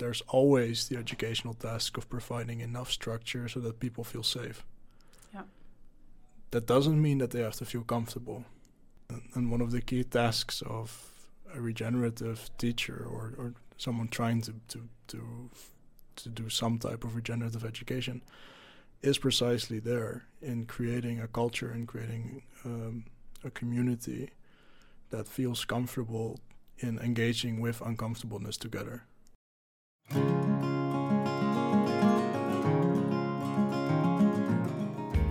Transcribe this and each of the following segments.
there's always the educational task of providing enough structure so that people feel safe. Yeah. That doesn't mean that they have to feel comfortable. And, one of the key tasks of a regenerative teacher or, or someone trying to, to, to, to do some type of regenerative education is precisely there in creating a culture and creating um, a community that feels comfortable in engaging with uncomfortableness together.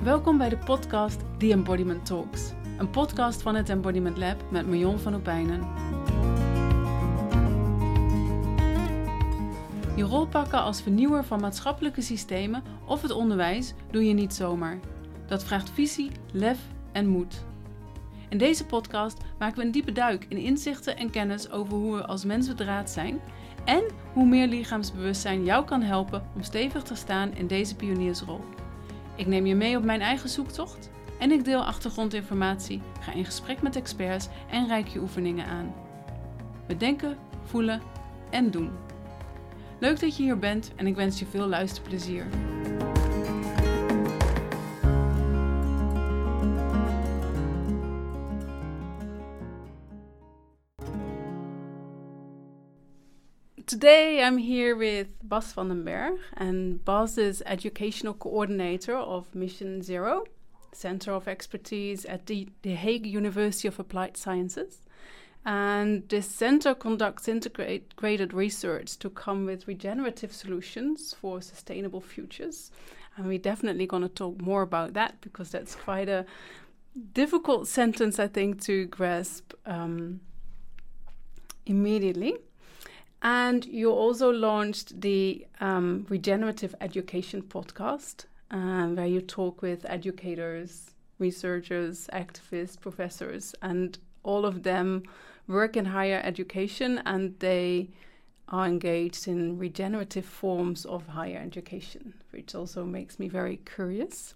Welkom bij de podcast The Embodiment Talks, een podcast van het Embodiment Lab met Marion van Opijnen. Je rol pakken als vernieuwer van maatschappelijke systemen of het onderwijs doe je niet zomaar. Dat vraagt visie, lef en moed. In deze podcast maken we een diepe duik in inzichten en kennis over hoe we als mens bedraad zijn en hoe meer lichaamsbewustzijn jou kan helpen om stevig te staan in deze pioniersrol. Ik neem je mee op mijn eigen zoektocht en ik deel achtergrondinformatie, ga in gesprek met experts en reik je oefeningen aan. We denken, voelen en doen. Leuk dat je hier bent en ik wens je veel luisterplezier. Today I'm here with Bas van den Berg, and Bas is educational coordinator of Mission Zero, Center of Expertise at the, the Hague University of Applied Sciences. And this center conducts integrated research to come with regenerative solutions for sustainable futures. And we're definitely going to talk more about that because that's quite a difficult sentence, I think, to grasp um, immediately. And you also launched the um, Regenerative Education podcast, um, where you talk with educators, researchers, activists, professors, and all of them work in higher education and they are engaged in regenerative forms of higher education, which also makes me very curious.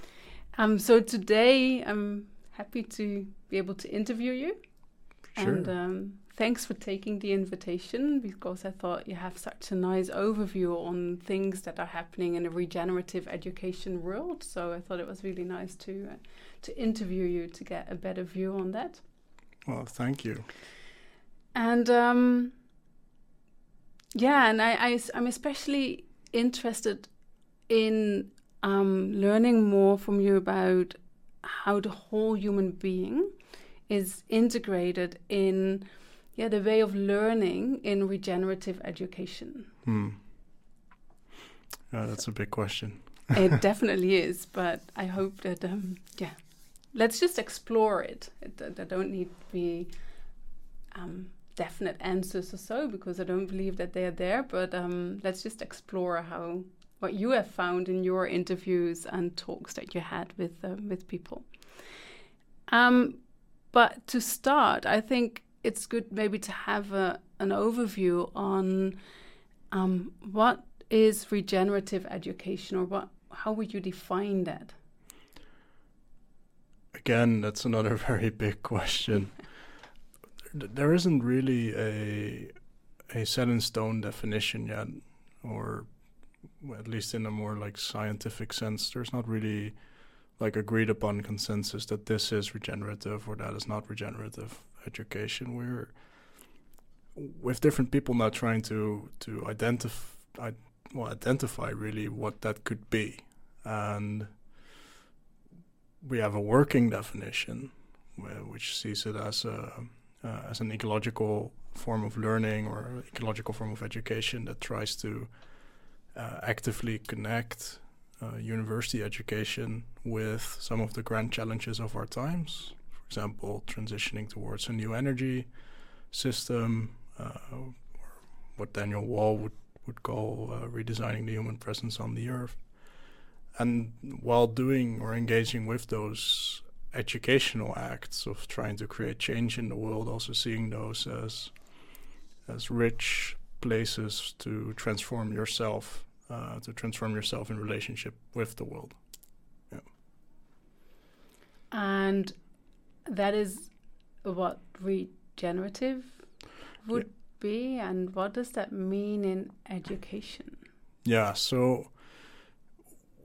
um, so today I'm happy to be able to interview you. Sure. And um, thanks for taking the invitation because I thought you have such a nice overview on things that are happening in the regenerative education world. So I thought it was really nice to uh, to interview you to get a better view on that. Well, thank you. And um, yeah, and I, I am especially interested in um, learning more from you about how the whole human being is integrated in yeah the way of learning in regenerative education. Hmm. Yeah, that's a big question. it definitely is, but I hope that um, yeah, let's just explore it. it there don't need to be um, definite answers or so because I don't believe that they are there. But um, let's just explore how what you have found in your interviews and talks that you had with uh, with people. Um, but to start, I think it's good maybe to have a, an overview on um, what is regenerative education or what how would you define that? Again, that's another very big question. there isn't really a a set in stone definition yet, or at least in a more like scientific sense. There's not really like agreed upon consensus that this is regenerative or that is not regenerative education. We're with different people now trying to to identify well identify really what that could be, and we have a working definition which sees it as a uh, as an ecological form of learning or ecological form of education that tries to uh, actively connect uh, university education with some of the grand challenges of our times. Example, transitioning towards a new energy system, uh, or what Daniel Wahl would, would call uh, redesigning the human presence on the earth. And while doing or engaging with those educational acts of trying to create change in the world, also seeing those as as rich places to transform yourself, uh, to transform yourself in relationship with the world. Yeah. And that is what regenerative would be, and what does that mean in education? Yeah, so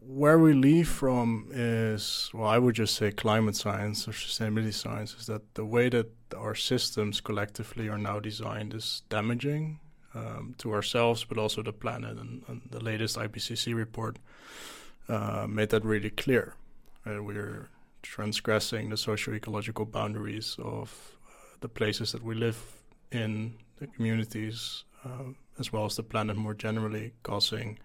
where we leave from is, well, I would just say climate science or sustainability science, is that the way that our systems collectively are now designed is damaging um, to ourselves, but also the planet. And, and the latest IPCC report uh, made that really clear. Uh, we're transgressing the socio-ecological boundaries of uh, the places that we live in, the communities, uh, as well as the planet more generally, causing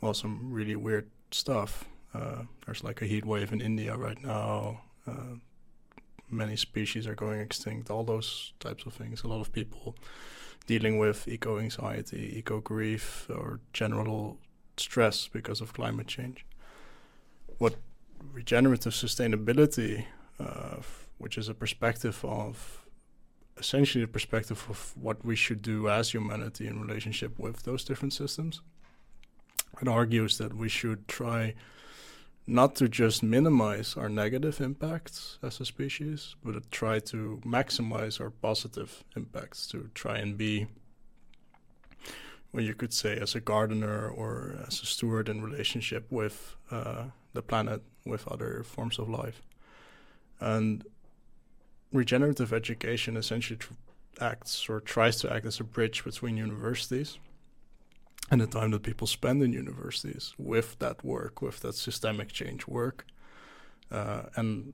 well some really weird stuff. Uh, there's like a heat wave in India right now. Uh, many species are going extinct. All those types of things. A lot of people dealing with eco anxiety, eco grief, or general stress because of climate change. What regenerative sustainability, uh, which is a perspective of essentially a perspective of what we should do as humanity in relationship with those different systems. It argues that we should try not to just minimize our negative impacts as a species, but to try to maximize our positive impacts, to try and be well, you could say as a gardener or as a steward in relationship with uh, the planet, with other forms of life. And regenerative education essentially acts or tries to act as a bridge between universities and the time that people spend in universities with that work, with that systemic change work, uh, and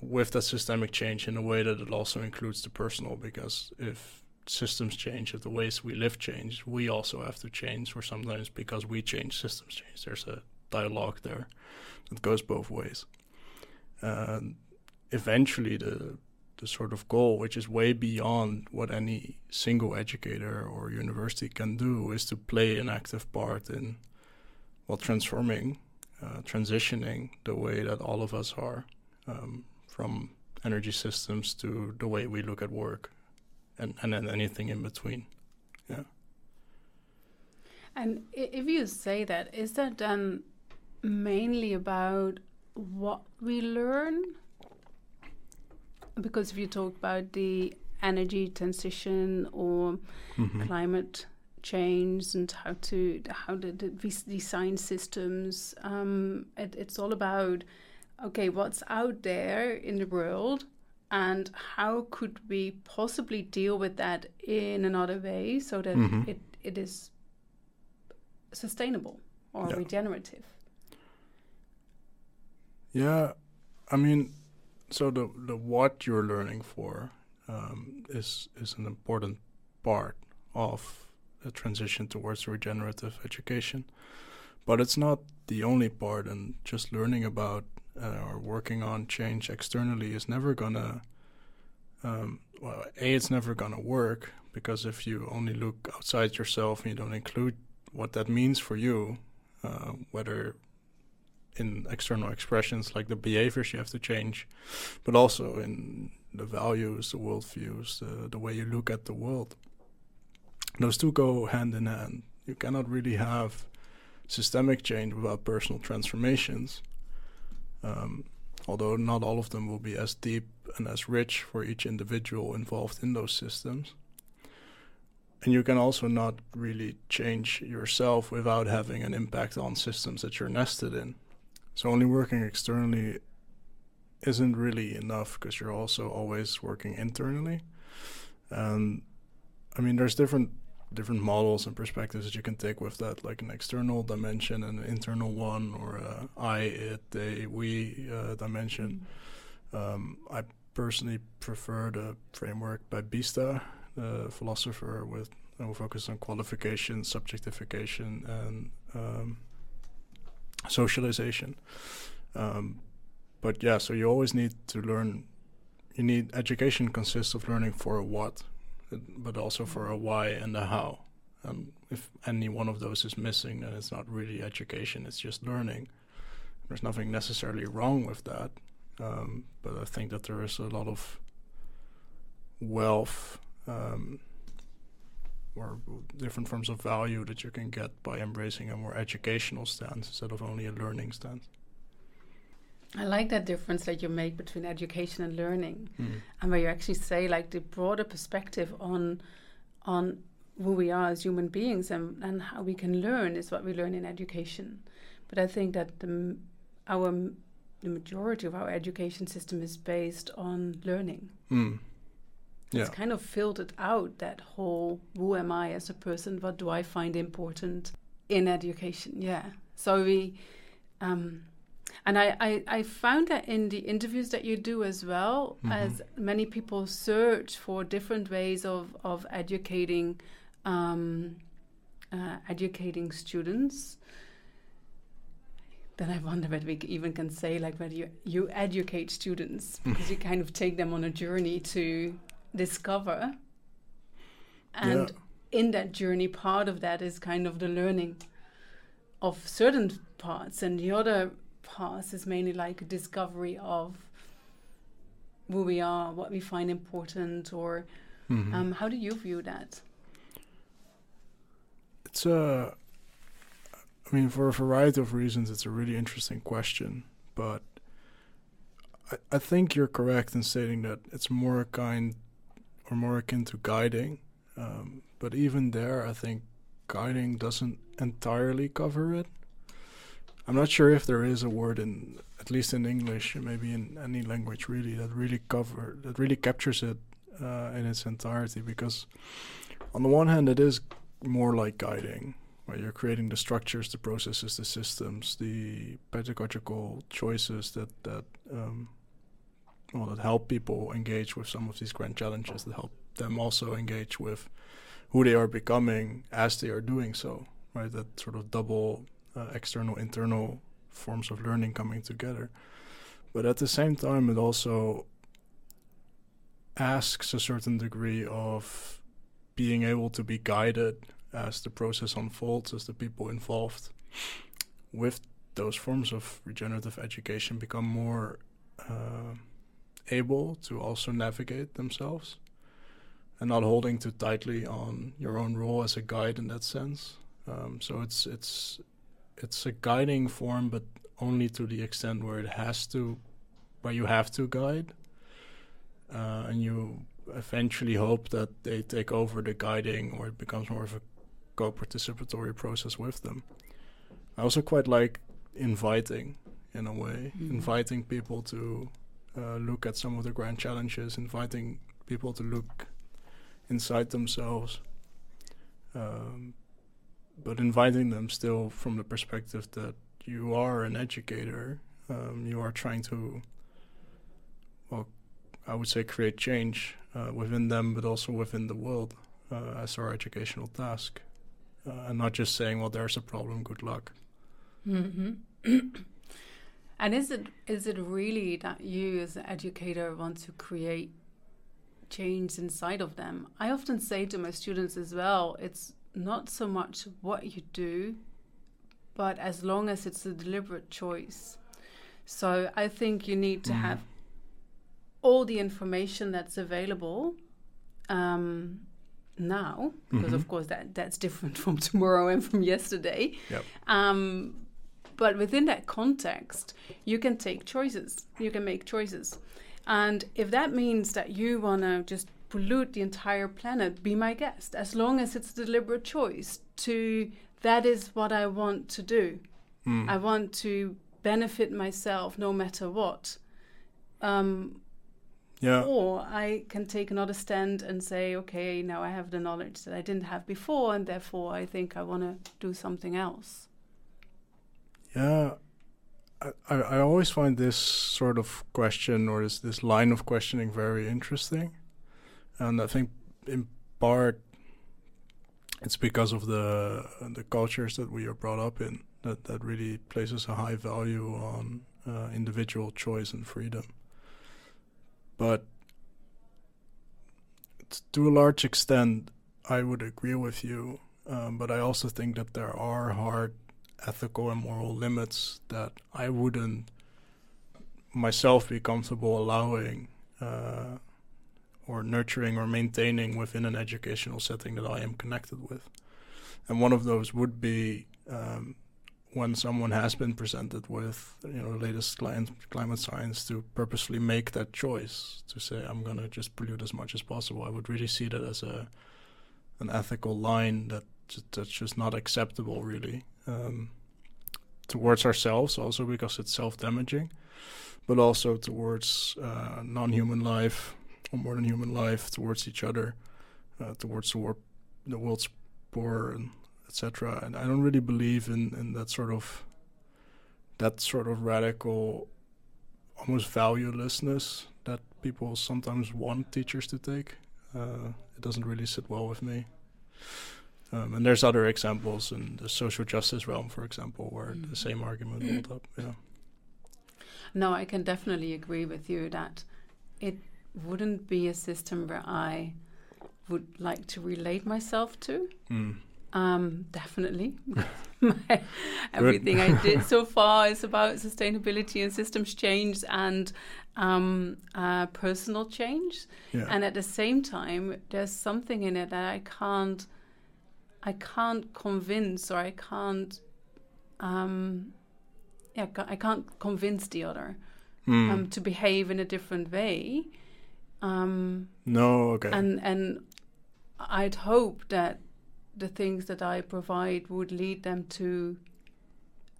with that systemic change in a way that it also includes the personal. Because if systems change, if the ways we live change, we also have to change, or sometimes because we change, systems change. There's a dialogue there that goes both ways. Eventually, the the sort of goal, which is way beyond what any single educator or university can do, is to play an active part in, well, transforming, uh, transitioning the way that all of us are, um, from energy systems to the way we look at work, and and then anything in between. Yeah. And if you say that, is that then mainly about what we learn because if you talk about the energy transition or mm-hmm. climate change and how to how to, design systems, um, it, it's all about okay, what's out there in the world and how could we possibly deal with that in another way so that mm-hmm. it, it is sustainable or yeah. regenerative yeah i mean so the the what you're learning for um, is is an important part of the transition towards regenerative education, but it's not the only part. And just learning about uh, or working on change externally is never gonna. Um, well, a it's never gonna work because if you only look outside yourself and you don't include what that means for you, uh, whether in external expressions like the behaviors you have to change, but also in the values, the worldviews, the, the way you look at the world. Those two go hand in hand. You cannot really have systemic change without personal transformations. Um, although not all of them will be as deep and as rich for each individual involved in those systems. And you can also not really change yourself without having an impact on systems that you're nested in. So only working externally isn't really enough because you're also always working internally. And I mean, there's different different models and perspectives that you can take with that, like an external dimension and an internal one, or a I, it, they, we uh, dimension. Um, I personally prefer the framework by Biesta, the philosopher with a focus on qualification, subjectification, and um, socialization. Um, but yeah, so you always need to learn. You need education consists of learning for a what, but also for a why and a how. And if any one of those is missing, then it's not really education; it's just learning. There's nothing necessarily wrong with that, um, but I think that there is a lot of wealth um, or different forms of value that you can get by embracing a more educational stance instead of only a learning stance. I like that difference that you make between education and learning, mm. and where you actually say like the broader perspective on on who we are as human beings and, and how we can learn is what we learn in education. But I think that the, our the majority of our education system is based on learning. Mm. Yeah. It's kind of filtered out that whole who am I as a person? What do I find important in education? Yeah. So we, um, and I, I, I found that in the interviews that you do as well, Mhm. as many people search for different ways of, of educating um, uh, educating students. Then I wonder whether we even can say like whether you, you educate students because you kind of take them on a journey to discover, and in that journey, part of that is kind of the learning of certain parts, and the other parts is mainly like a discovery of who we are, what we find important, or Mhm. um, how do you view that? It's a. I mean, for a variety of reasons, it's a really interesting question. But I, I think you're correct in stating that it's more a kind or more akin to guiding. Um, but even there, I think guiding doesn't entirely cover it. I'm not sure if there is a word in, at least in English, maybe in any language really, that really cover that really captures it uh, in its entirety. Because on the one hand, it is more like guiding, where you're creating the structures, the processes, the systems, the pedagogical choices that that um, well that help people engage with some of these grand challenges, that help them also engage with who they are becoming as they are doing so. Right, that sort of double uh, external internal forms of learning coming together. But at the same time, it also asks a certain degree of being able to be guided as the process unfolds, as the people involved with those forms of regenerative education become more uh, able to also navigate themselves and not holding too tightly on your own role as a guide in that sense. Um, so it's it's it's a guiding form, but only to the extent where it has to, where you have to guide, uh, and you eventually hope that they take over the guiding or it becomes more of a co-participatory process with them. I also quite like inviting, in a way, Mhm. inviting people to uh, look at some of the grand challenges, inviting people to look inside themselves, um, but inviting them still from the perspective that you are an educator. Um, you are trying to, well, I would say, create change uh, within them, but also within the world uh, as our educational task, uh, and not just saying, "Well, there's a problem. Good luck." hmm and is it is it really that you as an educator want to create change inside of them? I often say to my students as well, it's not so much what you do, but as long as it's a deliberate choice. So I think you need to Mhm. have all the information that's available um, now, because of Mhm. course that that's different from tomorrow and from yesterday. Yep. Um, but within that context, you can take choices. You can make choices. And if that means that you want to just pollute the entire planet, be my guest. As long as it's a deliberate choice to, that is what I want to do. Mm. I want to benefit myself no matter what. Um, yeah. or I can take another stand and say, okay, now I have the knowledge that I didn't have before, and therefore I think I want to do something else. Yeah, I, I always find this sort of question or this this line of questioning very interesting, and I think in part it's because of the the cultures that we are brought up in that that really places a high value on uh, individual choice and freedom. But to a large extent, I would agree with you. Um, but I also think that there are hard ethical and moral limits that I wouldn't myself be comfortable allowing uh, or nurturing or maintaining within an educational setting that I am connected with. And one of those would be um, when someone has been presented with you know the latest climate science to purposely make that choice to say I'm going to just pollute as much as possible. I would really see that as a an ethical line that that's just not acceptable, really, um, towards ourselves. Also because it's self-damaging, but also towards uh, non-human life or more than human life, towards each other, uh, towards the, war- the world's poor, and etc. And I don't really believe in in that sort of that sort of radical, almost valuelessness that people sometimes want teachers to take. Uh, it doesn't really sit well with me. Um, and there's other examples in the social justice realm, for example, where mm. the same argument hold up. Yeah. No, I can definitely agree with you that it wouldn't be a system where I would like to relate myself to. Mm. Um, definitely. My, everything I did so far is about sustainability and systems change and um, uh, personal change. Yeah. And at the same time, there's something in it that I can't, I can't convince or I can't, um, yeah, I can't convince the other mm. um, to behave in a different way. Um, no, okay. And and I'd hope that the things that I provide would lead them to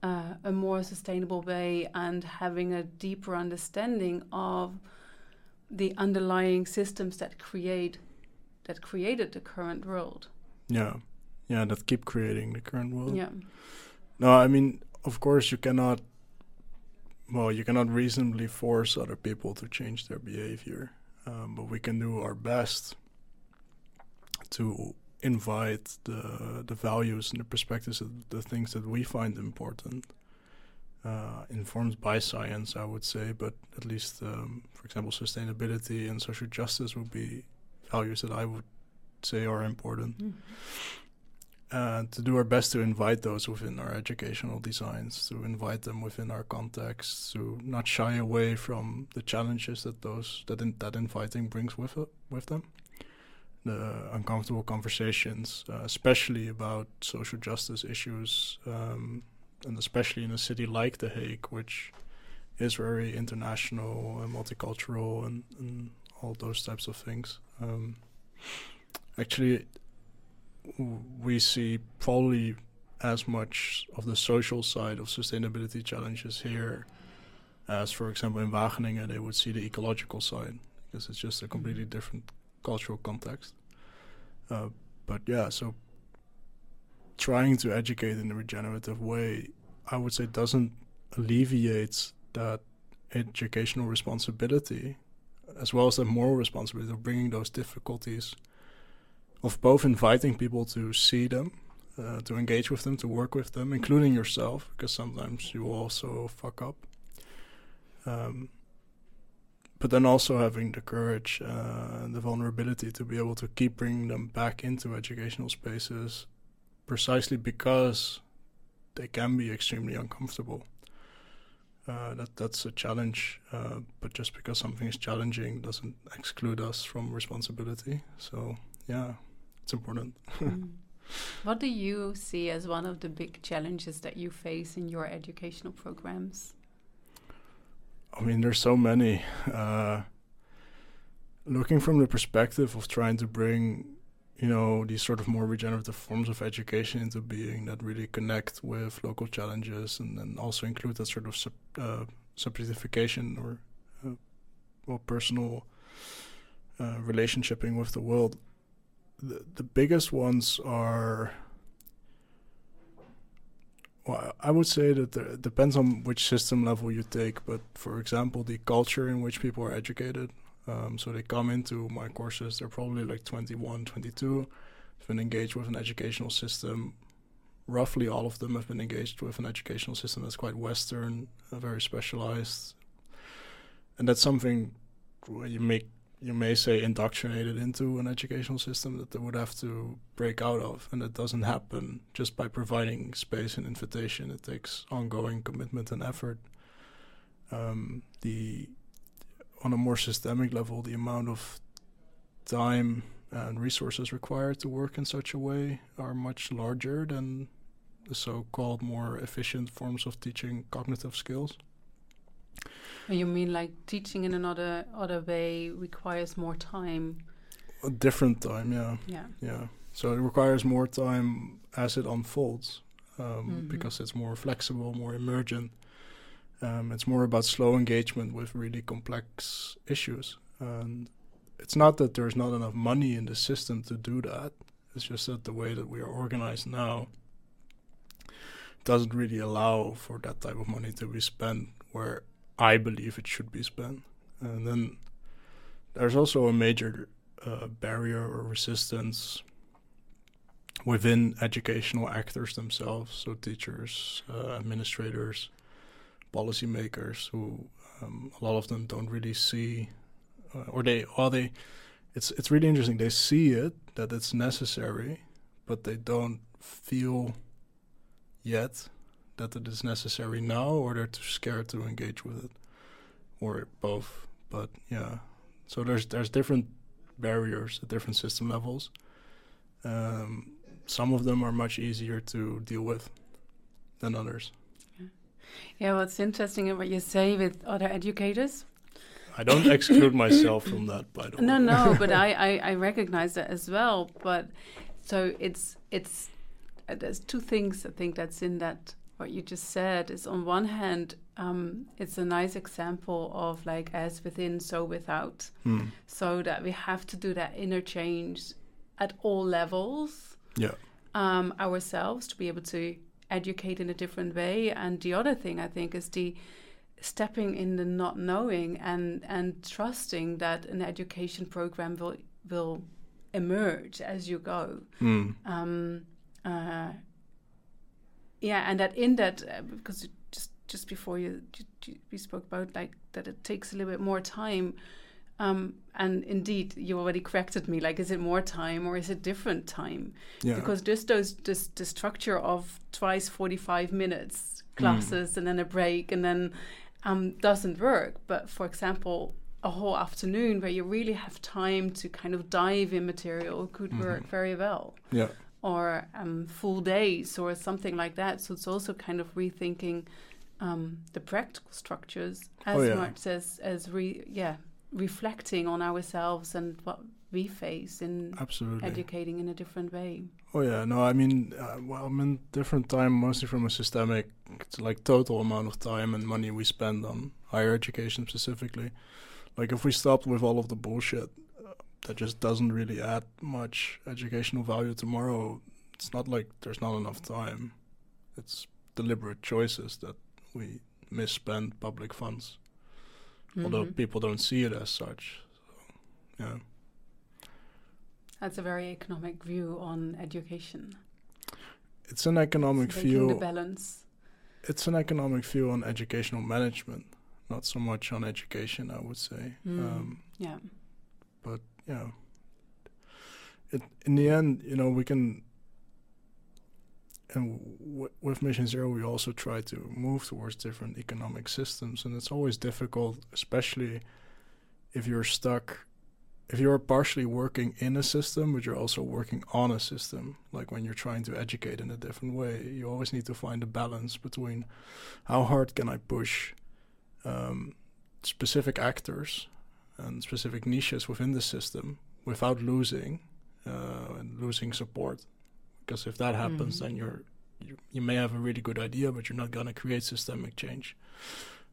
uh, a more sustainable way and having a deeper understanding of the underlying systems that create that created the current world. Yeah, yeah, that keep creating the current world. Yeah. No, I mean, of course, you cannot. Well, you cannot reasonably force other people to change their behavior, um, but we can do our best to invite the the values and the perspectives of the things that we find important, uh, informed by science, I would say, but at least, um, for example, sustainability and social justice would be values that I would say are important. Mm. To do our best to invite those within our educational designs, to invite them within our context, to not shy away from the challenges that those that in, that inviting brings with it, with them the uncomfortable conversations, uh, especially about social justice issues, um, and especially in a city like The Hague, which is very international and multicultural and, and all those types of things. Um, actually, we see probably as much of the social side of sustainability challenges here as, for example, in Wageningen, they would see the ecological side because it's just a completely different cultural context. Uh, but yeah, so trying to educate in a regenerative way, I would say, doesn't alleviate that educational responsibility as well as the moral responsibility of bringing those difficulties of both inviting people to see them, uh, to engage with them, to work with them, including yourself, because sometimes you also fuck up. Um, but then also having the courage uh, and the vulnerability to be able to keep bringing them back into educational spaces precisely because they can be extremely uncomfortable. Uh, that that's a challenge, uh, but just because something is challenging doesn't exclude us from responsibility. So yeah, it's important. mm. What do you see as one of the big challenges that you face in your educational programs? I mean, there's so many. Uh, looking from the perspective of trying to bring, you know, these sort of more regenerative forms of education into being that really connect with local challenges and then also include that sort of sub, uh, subjectification or, uh, well, personal uh, relationshiping with the world. The, the biggest ones are well, I would say that it depends on which system level you take. But for example, the culture in which people are educated. Um, so they come into my courses, they're probably like 21, 22, have been engaged with an educational system. Roughly all of them have been engaged with an educational system that's quite Western, uh, very specialized. And that's something where you make you may say indoctrinated into an educational system that they would have to break out of. And that doesn't happen just by providing space and invitation. It takes ongoing commitment and effort. Um, the on a more systemic level the amount of time and resources required to work in such a way are much larger than the so-called more efficient forms of teaching cognitive skills you mean like teaching in another other way requires more time? A different time, yeah. Yeah. Yeah. So it requires more time as it unfolds um, Mhm. because it's more flexible, more emergent. Um, it's more about slow engagement with really complex issues. And it's not that there's not enough money in the system to do that. It's just that the way that we are organized now doesn't really allow for that type of money to be spent where I believe it should be spent. And then there's also a major uh, barrier or resistance within educational actors themselves, so teachers, uh, administrators, policymakers, who um, a lot of them don't really see, uh, or they, or they, it's it's really interesting. They see it that it's necessary, but they don't feel yet that it is necessary now, or they're too scared to engage with it, or both. But yeah, so there's there's different barriers at different system levels. Um, some of them are much easier to deal with than others. Yeah, what's interesting in what you say with other educators. I don't exclude myself from that, by the way. No, no, but I, I, I recognize that as well. But so it's it's uh, there's two things I think that's in that what you just said is on one hand um, it's a nice example of like as within so without Hmm. so that we have to do that interchange at all levels Yeah. um, ourselves to be able to educate in a different way. And the other thing I think is the stepping in the not knowing and and trusting that an education program will will emerge as you go. Hmm. Um, uh, yeah, and that in that uh, because just just before you, you, you we spoke about like that it takes a little bit more time. Um, and indeed, you already corrected me. Like, is it more time or is it different time? Yeah. because just those just the structure of twice 45 minutes classes and then a break and then um, doesn't work but for example a whole afternoon where you really have time to kind of dive in material could work very well yeah. Or um, full days or something like that so it's also kind of rethinking um, the practical structures as Oh, yeah. much as as re yeah reflecting on ourselves and what we face in Absolutely. educating in a different way. Oh yeah, no, I mean, uh, well, I mean, different time, mostly from a systemic, like total amount of time and money we spend on higher education specifically. Like if we stopped with all of the bullshit that just doesn't really add much educational value tomorrow, it's not like there's not enough time. It's deliberate choices that we misspend public funds, although Mhm. people don't see it as such. So, yeah. That's a very economic view on education. It's an economic the view. balance. it's an economic view on educational management, not so much on education, I would say. Mm. Um, Yeah. Yeah. It, in the end, you know, we can, and w- with Mission Zero, we also try to move towards different economic systems, and it's always difficult, especially if you're stuck. If you're partially working in a system, but you're also working on a system, like when you're trying to educate in a different way, you always need to find a balance between how hard can I push um, specific actors and specific niches within the system without losing uh, and losing support. Because if that happens, Mhm. then you're you, you may have a really good idea, but you're not gonna create systemic change.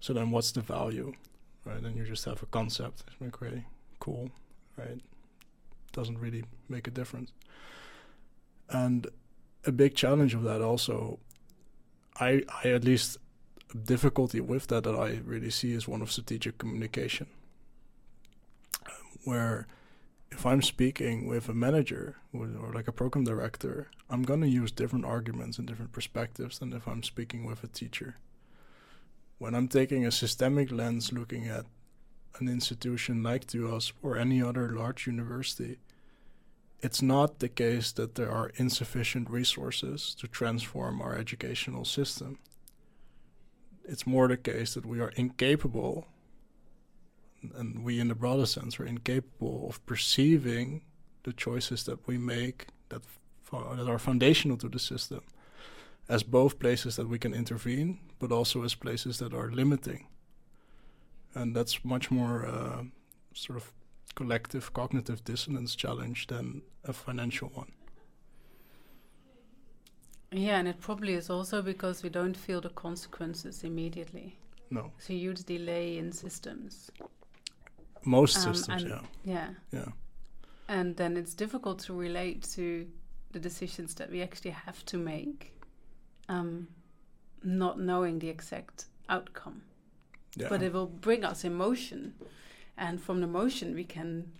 So then, what's the value, right? Then you just have a concept. It's like really cool, right? Doesn't really make a difference. And a big challenge of that also, I I at least difficulty with that that I really see is one of strategic communication where if I'm speaking with a manager or like a program director, I'm going to use different arguments and different perspectives than if I'm speaking with a teacher. When I'm taking a systemic lens looking at an institution like TUAS or any other large university, it's not the case that there are insufficient resources to transform our educational system. It's more the case that we are incapable and we in the broader sense are incapable of perceiving the choices that we make that that are foundational to the system as both places that we can intervene but also as places that are limiting and that's much more uh, sort of collective cognitive dissonance challenge than a financial one Yeah, and it probably is also because we don't feel the consequences immediately. No, So huge delay in systems. Most Um, systems, and- yeah, Yeah. yeah, And then it's difficult to relate to the decisions that we actually have to make, um, not knowing the exact outcome. yeah. But it will bring us emotion, and from the emotion we can,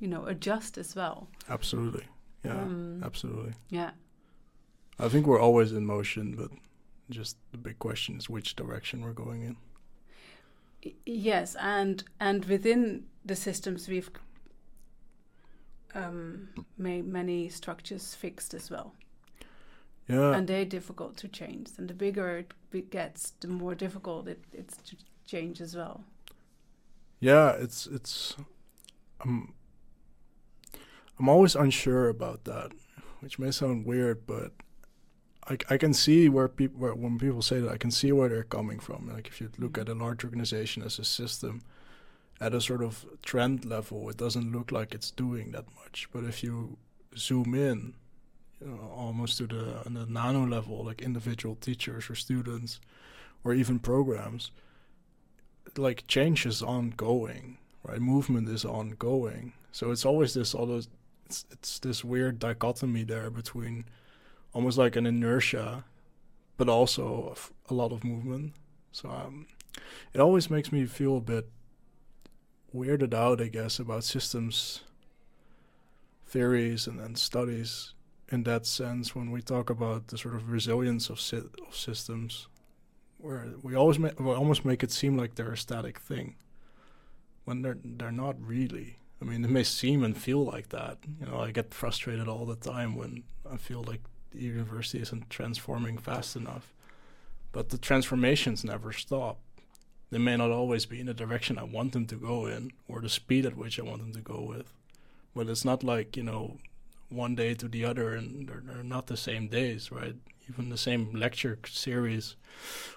you know, adjust as well. absolutely, yeah, Um, absolutely. yeah. I think we're always in motion, but just the big question is which direction we're going in. Yes, and and within the systems we've um, made many structures fixed as well, Yeah, and they're difficult to change. And the bigger it gets, the more difficult it, it's to change as well. yeah. It's it's. I'm. I'm always unsure about that, which may sound weird, but I, I can see where people where, when people say that I can see where they're coming from. Like if you look at a large organization as a system, at a sort of trend level, it doesn't look like it's doing that much. But if you zoom in, you know, almost to the, the nano level, like individual teachers or students, or even programs, like change is ongoing, right? Movement is ongoing. So it's always this all those it's it's this weird dichotomy there between almost like an inertia, but also a lot of movement. So um, it always makes me feel a bit weirded out, I guess, about systems theories and, and studies in that sense when we talk about the sort of resilience of, sy- of systems, where we always ma- we almost make it seem like they're a static thing, when they're they're not really. I mean, it may seem and feel like that. You know, I get frustrated all the time when I feel like the university isn't transforming fast enough. But the transformations never stop. They may not always be in the direction I want them to go in or the speed at which I want them to go with. But it's not like, you know, one day to the other and they're, they're not the same days, right? Even the same lecture series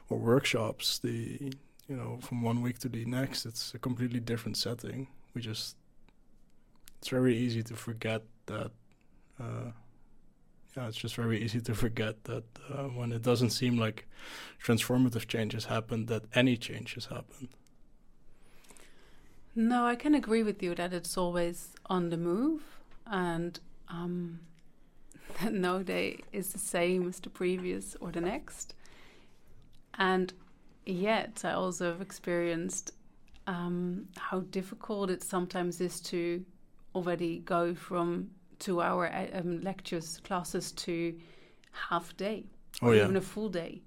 or workshops, the you know, from one week to the next, it's a completely different setting. We just it's very easy to forget that uh, yeah, it's just very easy to forget that uh, when it doesn't seem like transformative change has happened, that any change has happened. No, I can agree with you that it's always on the move, and um, that no day is the same as the previous or the next. And yet, I also have experienced um, how difficult it sometimes is to already go from two-hour uh, um, lectures classes to half day Oh or yeah. even a full day,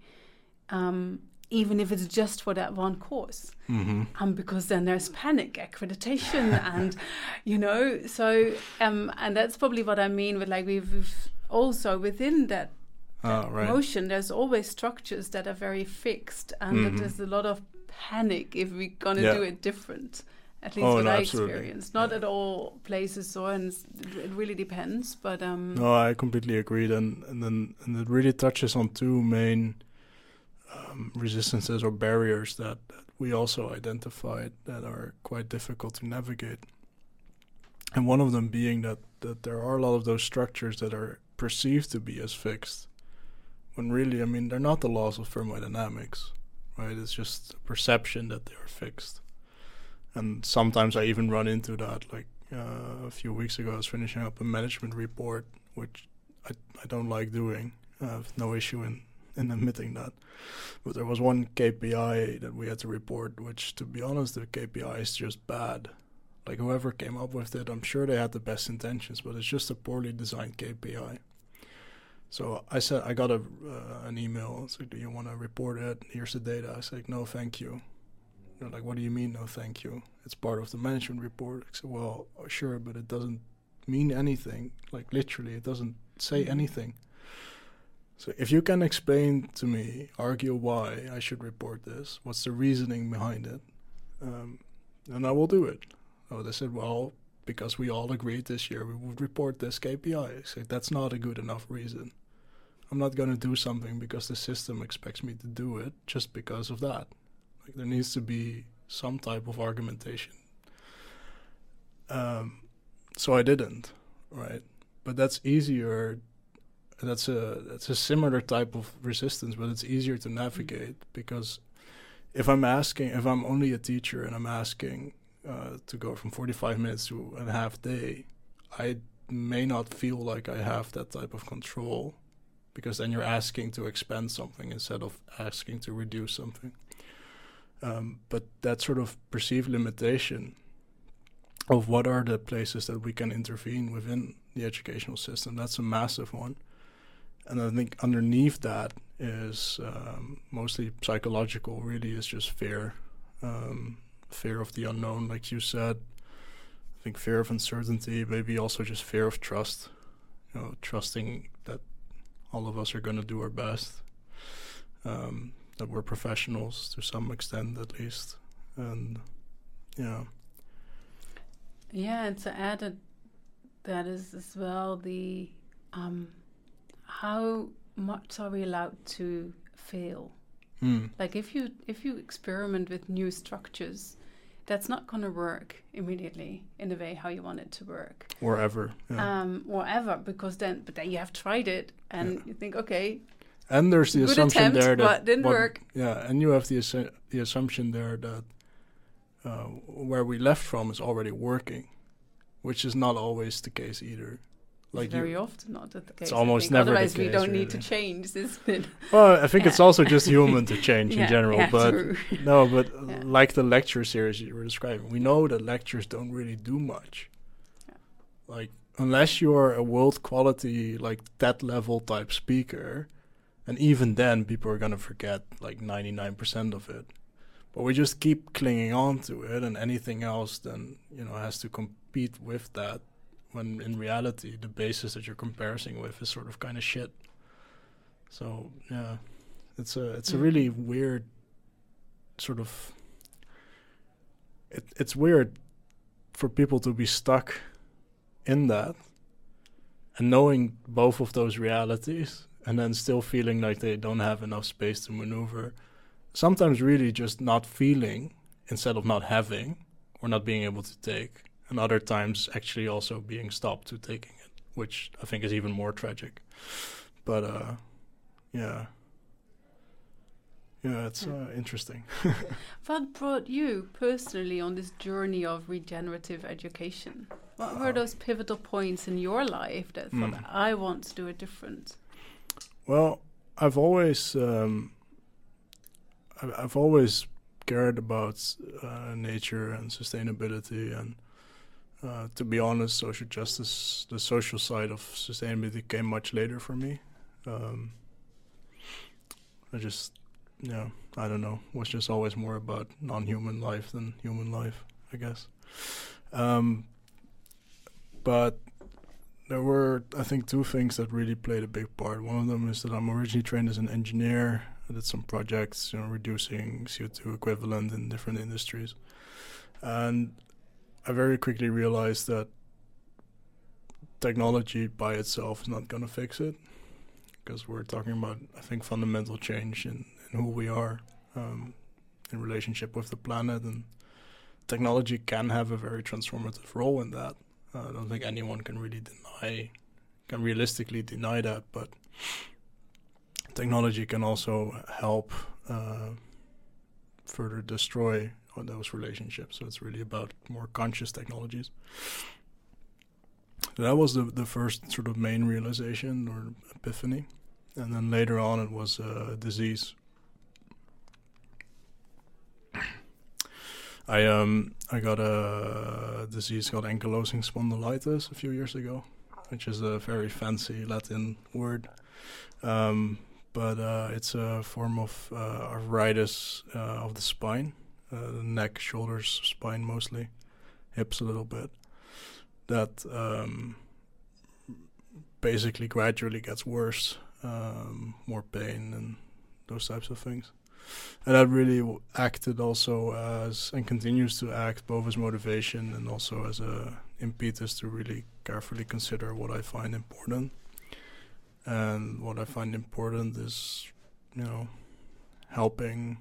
um, even if it's just for that one course mm-hmm. um, because then there's panic accreditation and you know so um, and that's probably what i mean with like we've, we've also within that Ah, right. motion there's always structures that are very fixed and that Mhm. there's a lot of panic if we're gonna Yeah. do it different at least Oh, what no, i absolutely. experienced not Yeah. at all places so and it really depends but um No, I completely agree. Then and then and it really touches on two main um, resistances or barriers that, that we also identified that are quite difficult to navigate. And one of them being that that there are a lot of those structures that are perceived to be as fixed, when really, I mean, they're not the laws of thermodynamics, right? It's just a perception that they are fixed. And sometimes I even run into that, like uh, a few weeks ago, I was finishing up a management report, which I, I don't like doing. I have no issue in, in admitting that. But there was one KPI that we had to report, which, to be honest, the KPI is just bad. Like, whoever came up with it, I'm sure they had the best intentions, but it's just a poorly designed KPI. So I said, I got a uh, an email. It's like, do you want to report it? Here's the data. I said, no, thank you. They're like, what do you mean, no, thank you? It's part of the management report. I said, well, sure, but it doesn't mean anything. Like, literally, it doesn't say Mhm. anything. So if you can explain to me, argue why I should report this, what's the reasoning behind it, um, then I will do it. Oh, they said, well, because we all agreed this year we would report this KPI. I said, that's not a good enough reason. I'm not going to do something because the system expects me to do it just because of that. Like there needs to be some type of argumentation. Um, so I didn't, right? But that's easier that's a that's a similar type of resistance, but it's easier to navigate because if I'm asking, if I'm only a teacher and I'm asking uh, to go from 45 minutes to a half day, I may not feel like I have that type of control because then you're asking to expand something instead of asking to reduce something. Um, but that sort of perceived limitation of what are the places that we can intervene within the educational system, that's a massive one. And I think underneath that is um, mostly psychological, really, is just fear. Um, fear of the unknown, like you said. I think fear of uncertainty, maybe also just fear of trust. You know, trusting that all of us are going to do our best, um, that we're professionals to some extent at least, and yeah. Yeah, and to add that, that is as well the um, how much are we allowed to fail? Mm. Like if you if you experiment with new structures, that's not going to work immediately in the way how you want it to work or ever yeah. um, or ever because then but then you have tried it and yeah. you think okay and there's the assumption attempt, there that but didn't what, work yeah and you have the assu- the assumption there that uh, where we left from is already working which is not always the case either like it's very often not the case. It's almost never Otherwise, the case, we don't really. need to change this. Bit. Well, I think yeah. it's also just human to change yeah, in general. Yeah, but true. no, but like the lecture series you were describing, we know that lectures don't really do much. Like unless you're a world quality, like that level type speaker, and even then, people are gonna forget like ninety nine percent of it. But we just keep clinging on to it, and anything else then you know has to compete with that when in reality the basis that you're comparing with is sort of kind of shit. So yeah, it's a it's mm. a really weird sort of. It, it's weird for people to be stuck in that and knowing both of those realities and then still feeling like they don't have enough space to maneuver sometimes really just not feeling instead of not having or not being able to take and other times actually also being stopped to taking it, which I think is even more tragic. But uh, yeah, yeah, it's uh, interesting. what brought you personally on this journey of regenerative education? What were those pivotal points in your life that thought mm. I want to do it different? Well, I've always um, I've always cared about uh, nature and sustainability and uh, to be honest, social justice, the social side of sustainability came much later for me. Um, I just, yeah, I don't know, was just always more about non-human life than human life, I guess. Um, but there were, I think, two things that really played a big part. One of them is that I'm originally trained as an engineer. I did some projects, you know, reducing CO2 equivalent in different industries, and I very quickly realized that technology by itself is not going to fix it because we're talking about, I think, fundamental change in, in who we are um, in relationship with the planet. And technology can have a very transformative role in that. I don't think anyone can really deny, can realistically deny that, but technology can also help uh, further destroy those relationships. So it's really about more conscious technologies. that was the the first sort of main realization or epiphany, and then later on it was a disease. I um I got a disease called ankylosing spondylitis a few years ago, which is a very fancy Latin word. Um, but uh, it's a form of uh, arthritis uh, of the spine, uh, neck, shoulders, spine mostly, hips a little bit. That um, basically gradually gets worse, um, more pain and those types of things. And that really acted also as and continues to act both as motivation and also as a impetus to really carefully consider what I find important. And what I find important is, you know, helping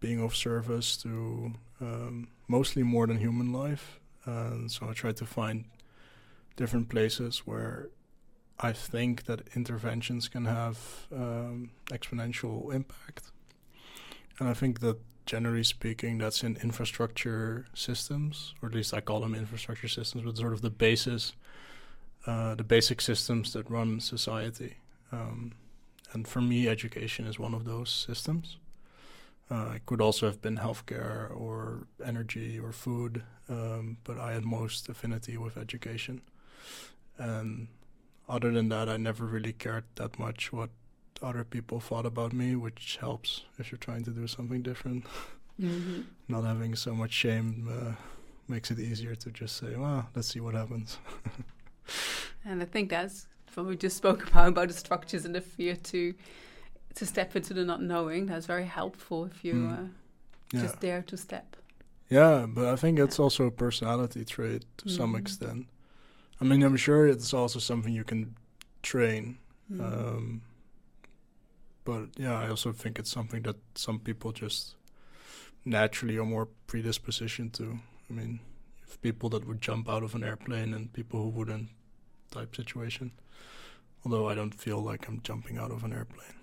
being of service to um, mostly more than human life. And so I try to find different places where I think that interventions can have um, exponential impact. And I think that generally speaking, that's in infrastructure systems, or at least I call them infrastructure systems, but sort of the basis, uh, the basic systems that run society. Um, and for me, education is one of those systems. Uh, it could also have been healthcare or energy or food, um, but I had most affinity with education. And other than that, I never really cared that much what other people thought about me, which helps if you're trying to do something different. Mm-hmm. Not having so much shame uh, makes it easier to just say, "Well, let's see what happens." and I think that's what we just spoke about about the structures and the fear to to step into the not knowing. That's very helpful if you mm. uh, yeah. just dare to step. Yeah, but I think it's also a personality trait to mm. some extent. I mean, I'm sure it's also something you can train. Mm. Um, but yeah, I also think it's something that some people just naturally are more predisposition to. I mean, if people that would jump out of an airplane and people who wouldn't type situation. Although I don't feel like I'm jumping out of an airplane.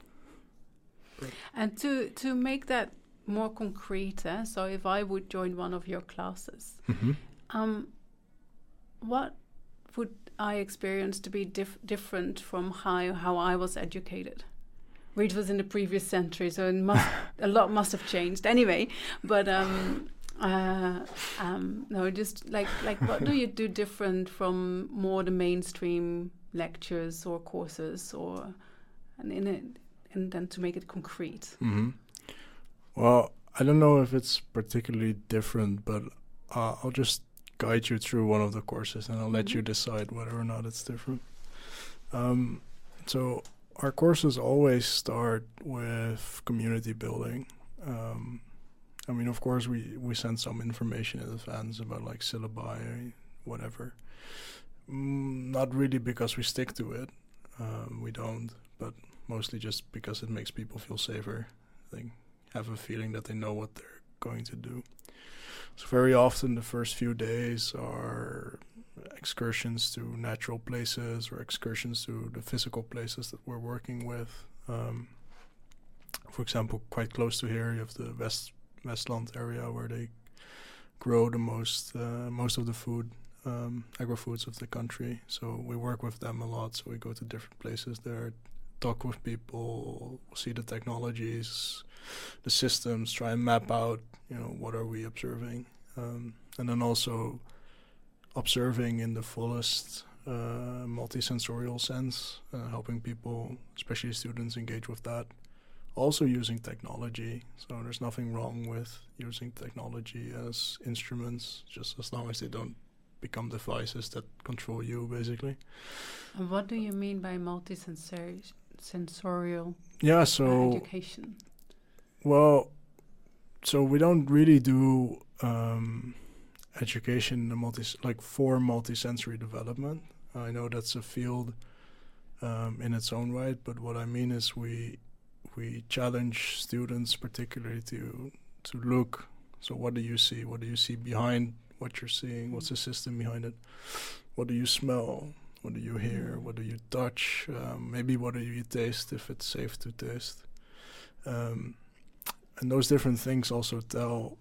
But and to to make that more concrete, eh, so if I would join one of your classes, mm-hmm. um, what would I experience to be dif- different from how how I was educated? Which was in the previous century, so must, a lot must have changed anyway. But um, uh, um, no, just like like what do you do different from more the mainstream lectures or courses, or and in it, and then to make it concrete. Mm-hmm. Well, I don't know if it's particularly different, but uh, I'll just guide you through one of the courses, and I'll let mm-hmm. you decide whether or not it's different. Um, so our courses always start with community building. Um, I mean, of course, we, we send some information in advance about like syllabi, whatever. Mm, not really because we stick to it. Um, we don't, but mostly just because it makes people feel safer. They have a feeling that they know what they're going to do. So very often the first few days are excursions to natural places or excursions to the physical places that we're working with. Um, for example, quite close to here, you have the West Westland area where they grow the most uh, most of the food um, agro foods of the country. So we work with them a lot. So we go to different places there, talk with people, see the technologies, the systems, try and map out, you know, what are we observing, um, and then also observing in the fullest uh, multisensorial sense, uh, helping people, especially students, engage with that. Also using technology, so there's nothing wrong with using technology as instruments, just as long as they don't become devices that control you, basically. And what do you mean by multisensorial? Sensorial yeah, so education. Well, so we don't really do um, education in multi like for multisensory development. I know that's a field um, in its own right, but what I mean is we we challenge students particularly to to look. So what do you see? What do you see behind what you're seeing? What's the system behind it? What do you smell? What do you hear? What do you touch? Um, maybe what do you taste if it's safe to taste? Um, and those different things also tell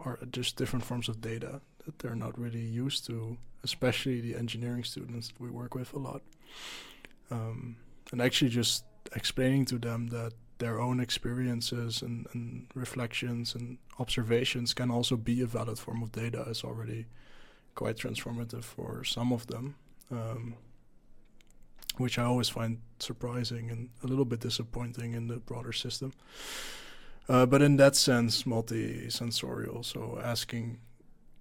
are just different forms of data that they're not really used to, especially the engineering students we work with a lot. Um, and actually, just explaining to them that their own experiences and, and, reflections and observations can also be a valid form of data is already quite transformative for some of them, um, which I always find surprising and a little bit disappointing in the broader system. Uh, but in that sense, multi-sensorial. So asking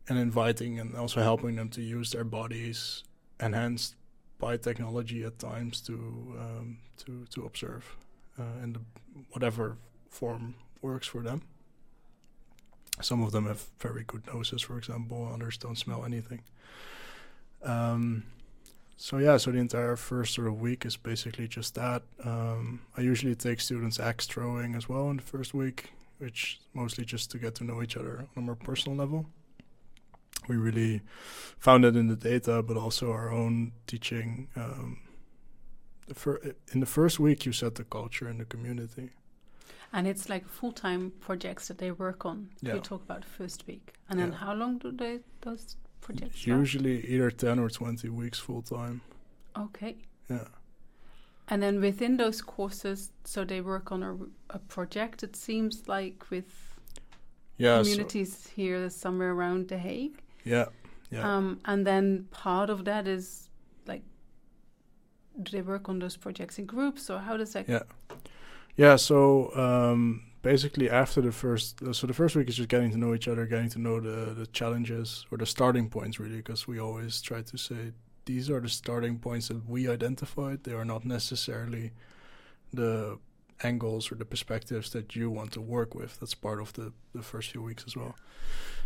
and inviting and also helping them to use their bodies enhanced by technology at times to um, to to observe uh, in the whatever form works for them. Some of them have very good noses, for example. Others don't smell anything. Um, so yeah, so the entire first sort of week is basically just that. Um, I usually take students axe throwing as well in the first week, which mostly just to get to know each other on a more personal level. we really found it in the data, but also our own teaching. Um, the fir- in the first week, you set the culture in the community. And it's like full time projects that they work on. Yeah. You talk about first week. And then Yeah. how long do they those Usually either 10 or 20 weeks full time. Okay. Yeah. And then within those courses, so they work on a, a project, it seems like with Yeah. so- communities here somewhere around The Hague. yeah. Yeah. Um, and then part of that is like, do they work on those projects in groups or how does that? Yeah. Yeah. So um, basically, after the first, so the first week is just getting to know each other, getting to know the the challenges or the starting points, really, because we always try to say these are the starting points that we identified. They are not necessarily the angles or the perspectives that you want to work with. That's part of the the first few weeks as well.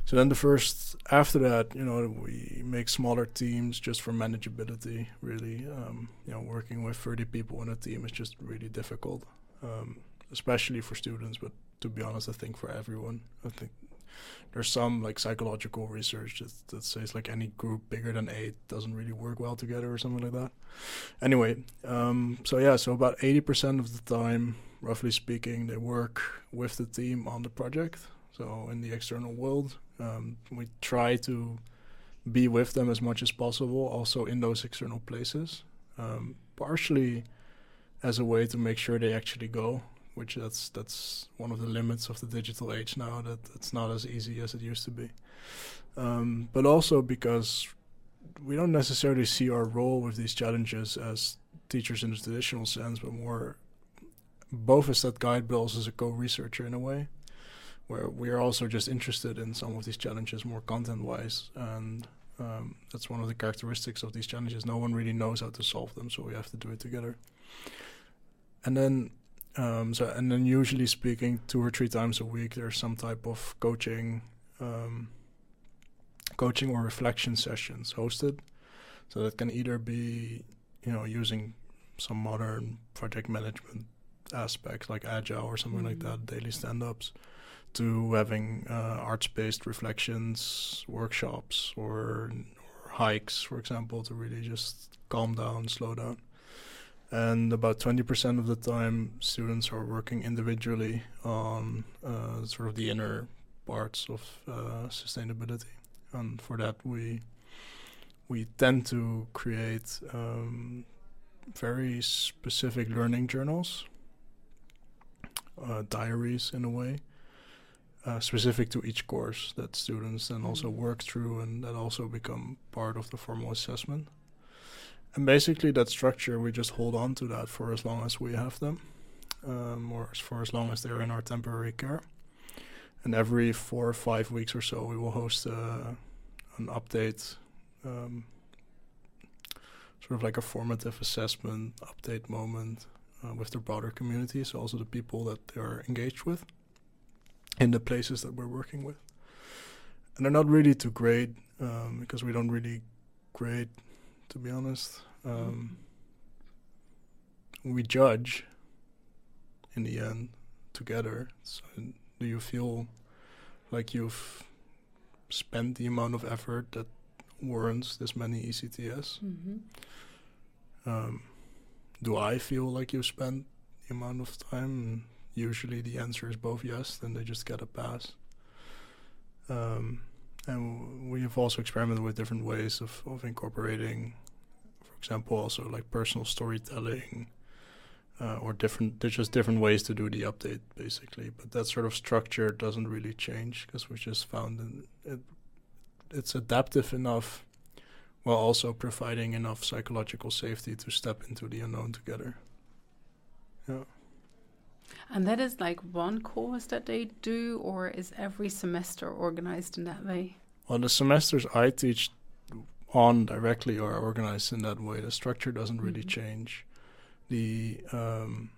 So then the first after that, you know, we make smaller teams just for manageability. Really, um, you know, working with 30 people in a team is just really difficult, um, especially for students. But to be honest, I think for everyone, I think there's some like psychological research that, that says like any group bigger than eight doesn't really work well together or something like that. Anyway, um, so yeah, so about 80% of the time, roughly speaking, they work with the team on the project. So in the external world, um, we try to be with them as much as possible, also in those external places, um, partially as a way to make sure they actually go. Which that's that's one of the limits of the digital age now. That it's not as easy as it used to be, um, but also because we don't necessarily see our role with these challenges as teachers in the traditional sense, but more both as that guide, but also as a co-researcher in a way where we are also just interested in some of these challenges more content wise and um, that's one of the characteristics of these challenges. No one really knows how to solve them so we have to do it together. And then um, so and then usually speaking two or three times a week there's some type of coaching um, coaching or reflection sessions hosted so that can either be you know using some modern project management aspects like agile or something like Mhm. that daily stand-ups to having uh, arts-based reflections workshops or, or hikes for example to really just calm down slow down and about 20% of the time students are working individually on uh, sort of the inner parts of uh, sustainability and for that we we tend to create um, very specific learning journals uh, diaries in a way uh, specific to each course that students then also Mhm. work through and that also become part of the formal assessment. And basically, that structure, we just hold on to that for as long as we have them, um, or for as long as they're in our temporary care. And every four or five weeks or so, we will host uh, an update, um, sort of like a formative assessment update moment uh, with the broader community, so also the people that they are engaged with in the places that we're working with. And they're not really to grade um, because we don't really grade, to be honest. Um, we judge in the end together. So do you feel like you've spent the amount of effort that warrants this many ECTS? hmm Um, do I feel like you've spent the amount of time? And usually the answer is both yes, then they just get a pass. Um, and we have also experimented with different ways of, of incorporating, for example, also like personal storytelling, uh, or different. There's just different ways to do the update, basically. But that sort of structure doesn't really change because we just found it, it's adaptive enough while also providing enough psychological safety to step into the unknown together. Yeah. And that is like one course that they do, or is every semester organized in that way? Well, the semesters I teach on directly are organized in that way. The structure doesn't really Mhm. change. The um,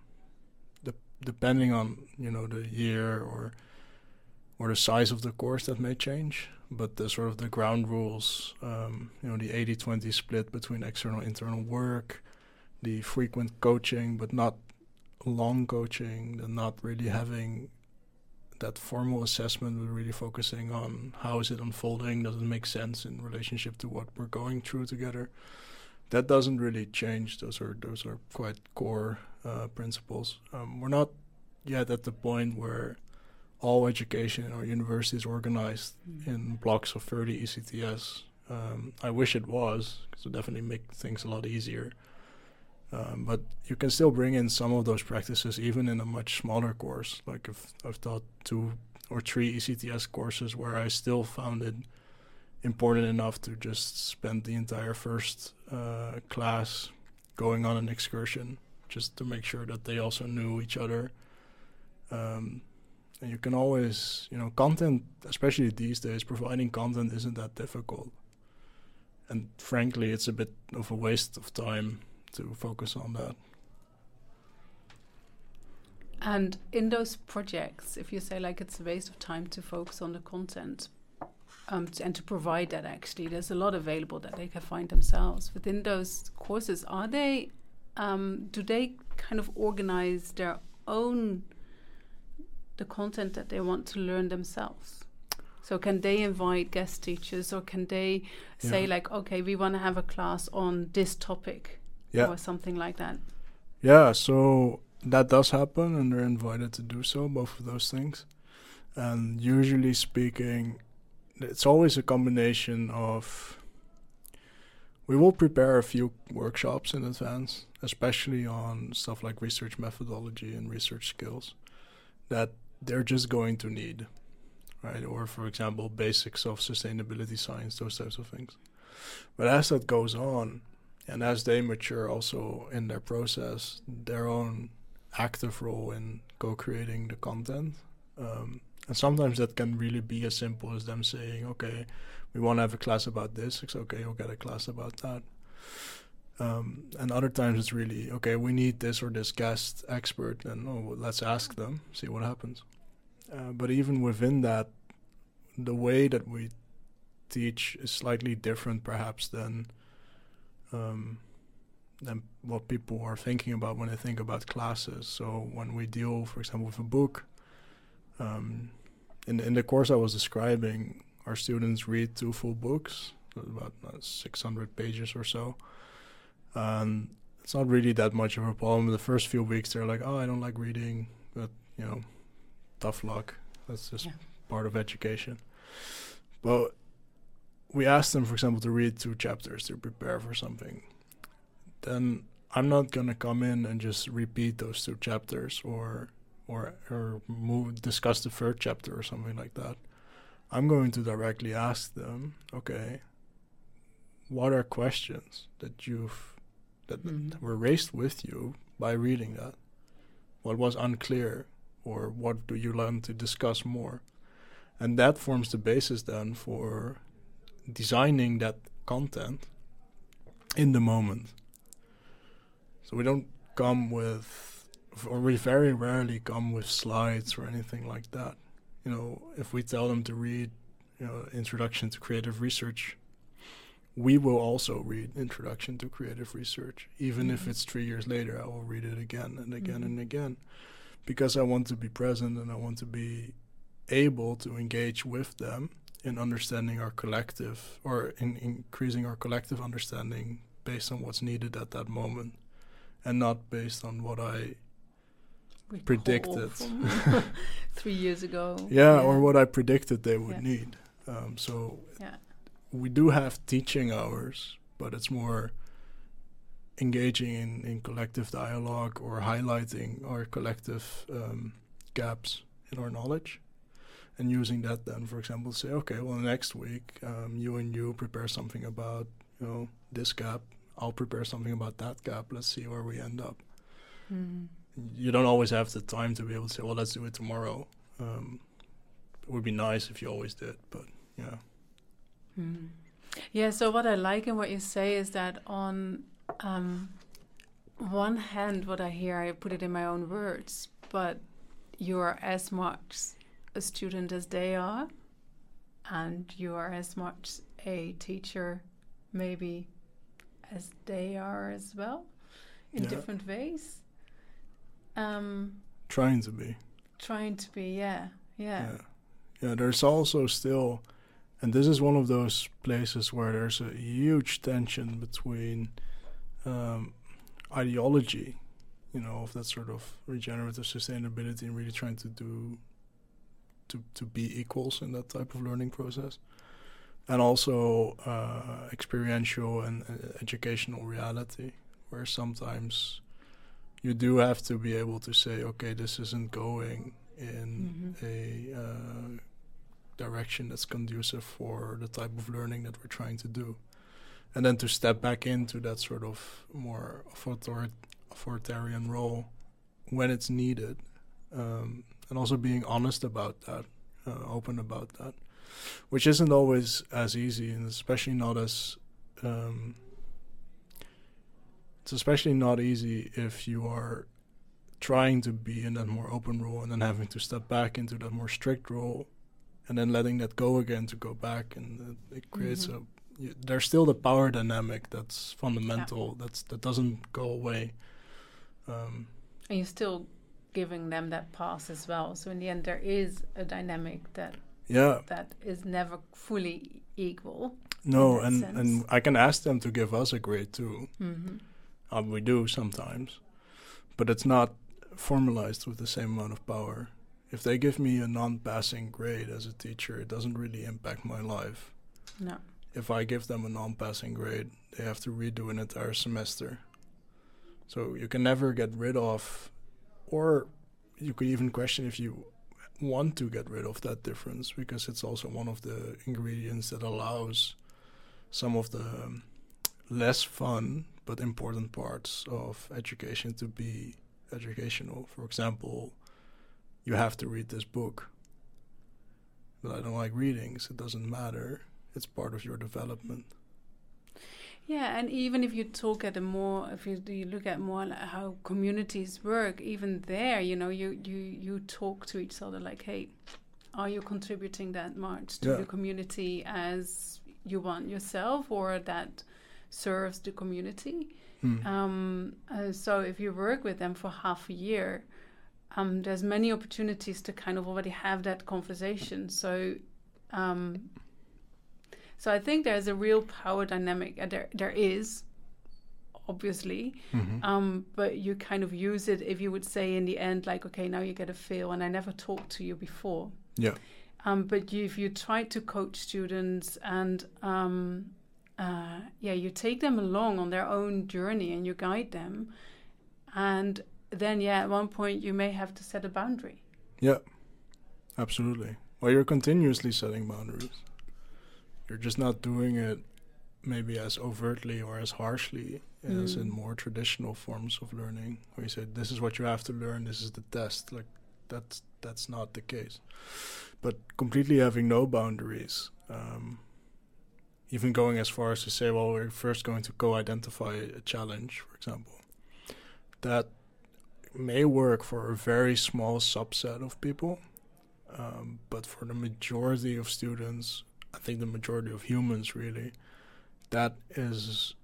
the depending on you know the year or or the size of the course that may change, but the sort of the ground rules, um, you know, the 80-20 split between external and internal work, the frequent coaching but not long coaching, the not really having that formal assessment we're really focusing on how is it unfolding does it make sense in relationship to what we're going through together that doesn't really change those are those are quite core uh, principles um, we're not yet at the point where all education university is organized mm. in blocks of 30 ECTS. Um, I wish it was, because it would definitely make things a lot easier. Um, but you can still bring in some of those practices even in a much smaller course. Like if I've taught two or three ECTS courses where I still found it important enough to just spend the entire first uh, class going on an excursion just to make sure that they also knew each other. Um, and you can always, you know, content, especially these days, providing content isn't that difficult. And frankly, it's a bit of a waste of time to focus on that. And in those projects, if you say like it's a waste of time to focus on the content um, and to provide that, actually, there's a lot available that they can find themselves within those courses. Are they? Um, do they kind of organize their own the content that they want to learn themselves. So can they invite guest teachers or can they say yeah. like, okay, we want to have a class on this topic yeah. or something like that? Yeah, so that does happen and they're invited to do so, both of those things. And usually speaking, it's always a combination of we will prepare a few workshops in advance, especially on stuff like research methodology and research skills that they're just going to need, right? Or, for example, basics of sustainability science, those types of things. But as that goes on, and as they mature also in their process, their own active role in co creating the content. Um, and sometimes that can really be as simple as them saying, okay, we want to have a class about this. It's okay, you'll get a class about that. Um, and other times it's really okay. We need this or this guest expert, and oh, well, let's ask them, see what happens. Uh, but even within that, the way that we teach is slightly different, perhaps than um, than what people are thinking about when they think about classes. So when we deal, for example, with a book, um, in in the course I was describing, our students read two full books, about uh, 600 pages or so and it's not really that much of a problem. The first few weeks, they're like, "Oh, I don't like reading," but you know, tough luck. That's just yeah. part of education. But we ask them, for example, to read two chapters to prepare for something. Then I'm not gonna come in and just repeat those two chapters or or or move discuss the third chapter or something like that. I'm going to directly ask them, okay, what are questions that you've that, mm-hmm. that were raised with you by reading that? What was unclear, or what do you learn to discuss more? And that forms the basis then for designing that content in the moment. So we don't come with, or we very rarely come with slides or anything like that. You know, if we tell them to read, you know, Introduction to Creative Research, we will also read Introduction to Creative Research. Even mm-hmm. if it's three years later, I will read it again and again mm-hmm. and again because I want to be present and I want to be able to engage with them in understanding our collective or in increasing our collective understanding based on what's needed at that moment and not based on what I Recall predicted three years ago. Yeah, yeah, or what I predicted they would yeah. need. Um, so yeah we do have teaching hours, but it's more engaging in, in collective dialogue or highlighting our collective um, gaps in our knowledge and using that then for example say okay well next week um, you and you prepare something about you know this gap. I'll prepare something about that gap. Let's see where we end up. Mm. you don't always have the time to be able to say well let's do it tomorrow. Um, it would be nice if you always did but yeah. Mm. Yeah, so what I like in what you say is that on um, one hand, what I hear, I put it in my own words, but you are as much a student as they are, and you are as much a teacher, maybe, as they are as well, in yeah. different ways. Um, trying to be. Trying to be, yeah. Yeah. yeah. Yeah, there's also still, and this is one of those places where there's a huge tension between um, ideology, you know, of that sort of regenerative sustainability and really trying to do to to be equals in that type of learning process, and also uh, experiential and uh, educational reality, where sometimes you do have to be able to say, okay, this isn't going in Mhm. a uh, direction that's conducive for the type of learning that we're trying to do. And then to step back into that sort of more author- authoritarian role when it's needed. Um, and also being honest about that, uh, open about that, which isn't always as easy, and especially not as. Um, it's especially not easy if you are trying to be in that more open role and then having to step back into that more strict role and then letting that go again to go back and it, it creates Mhm. a y- there's still the power dynamic that's fundamental that's that doesn't go away um, And you're still giving them that pass as well. So in the end, there is a dynamic that yeah that is never fully equal. no and sense. and i can ask them to give us a grade too Mm-hmm. uh, we do sometimes but it's not formalized with the same amount of power if they give me a non-passing grade as a teacher it doesn't really impact my life No. if I give them a non-passing grade, they have to redo an entire semester. So you can never get rid of, or you could even question if you want to get rid of that difference because it's also one of the ingredients that allows some of the less fun but important parts of education to be educational. For example, you have to read this book. But I don't like readings, it doesn't matter it's part of your development. Yeah, and even if you talk at a more, if you, you look at more like how communities work, even there, you know, you you you talk to each other like, hey, are you contributing that much to Yeah. the community as you want yourself, or that serves the community? Hmm. Um, uh, so if you work with them for half a year, um, there's many opportunities to kind of already have that conversation. So, um, so I think there's a real power dynamic. And there, there is, obviously, Mhm. um, but you kind of use it if you would say in the end, like, okay, now you get a feel, and I never talked to you before. yeah, Um, but you, if you try to coach students and um, uh, yeah, you take them along on their own journey and you guide them, and then yeah, at one point you may have to set a boundary. yeah, absolutely. Well, you're continuously setting boundaries. You're just not doing it maybe as overtly or as harshly as in Mm. more traditional forms of learning, where you say, "This is what you have to learn. This is the test." Like that's that's not the case. But completely having no boundaries, um, even going as far as to say, "Well, we're first going to co-identify a challenge," for example. That may work for a very small subset of people, um, but for the majority of students, I think the majority of humans really, that is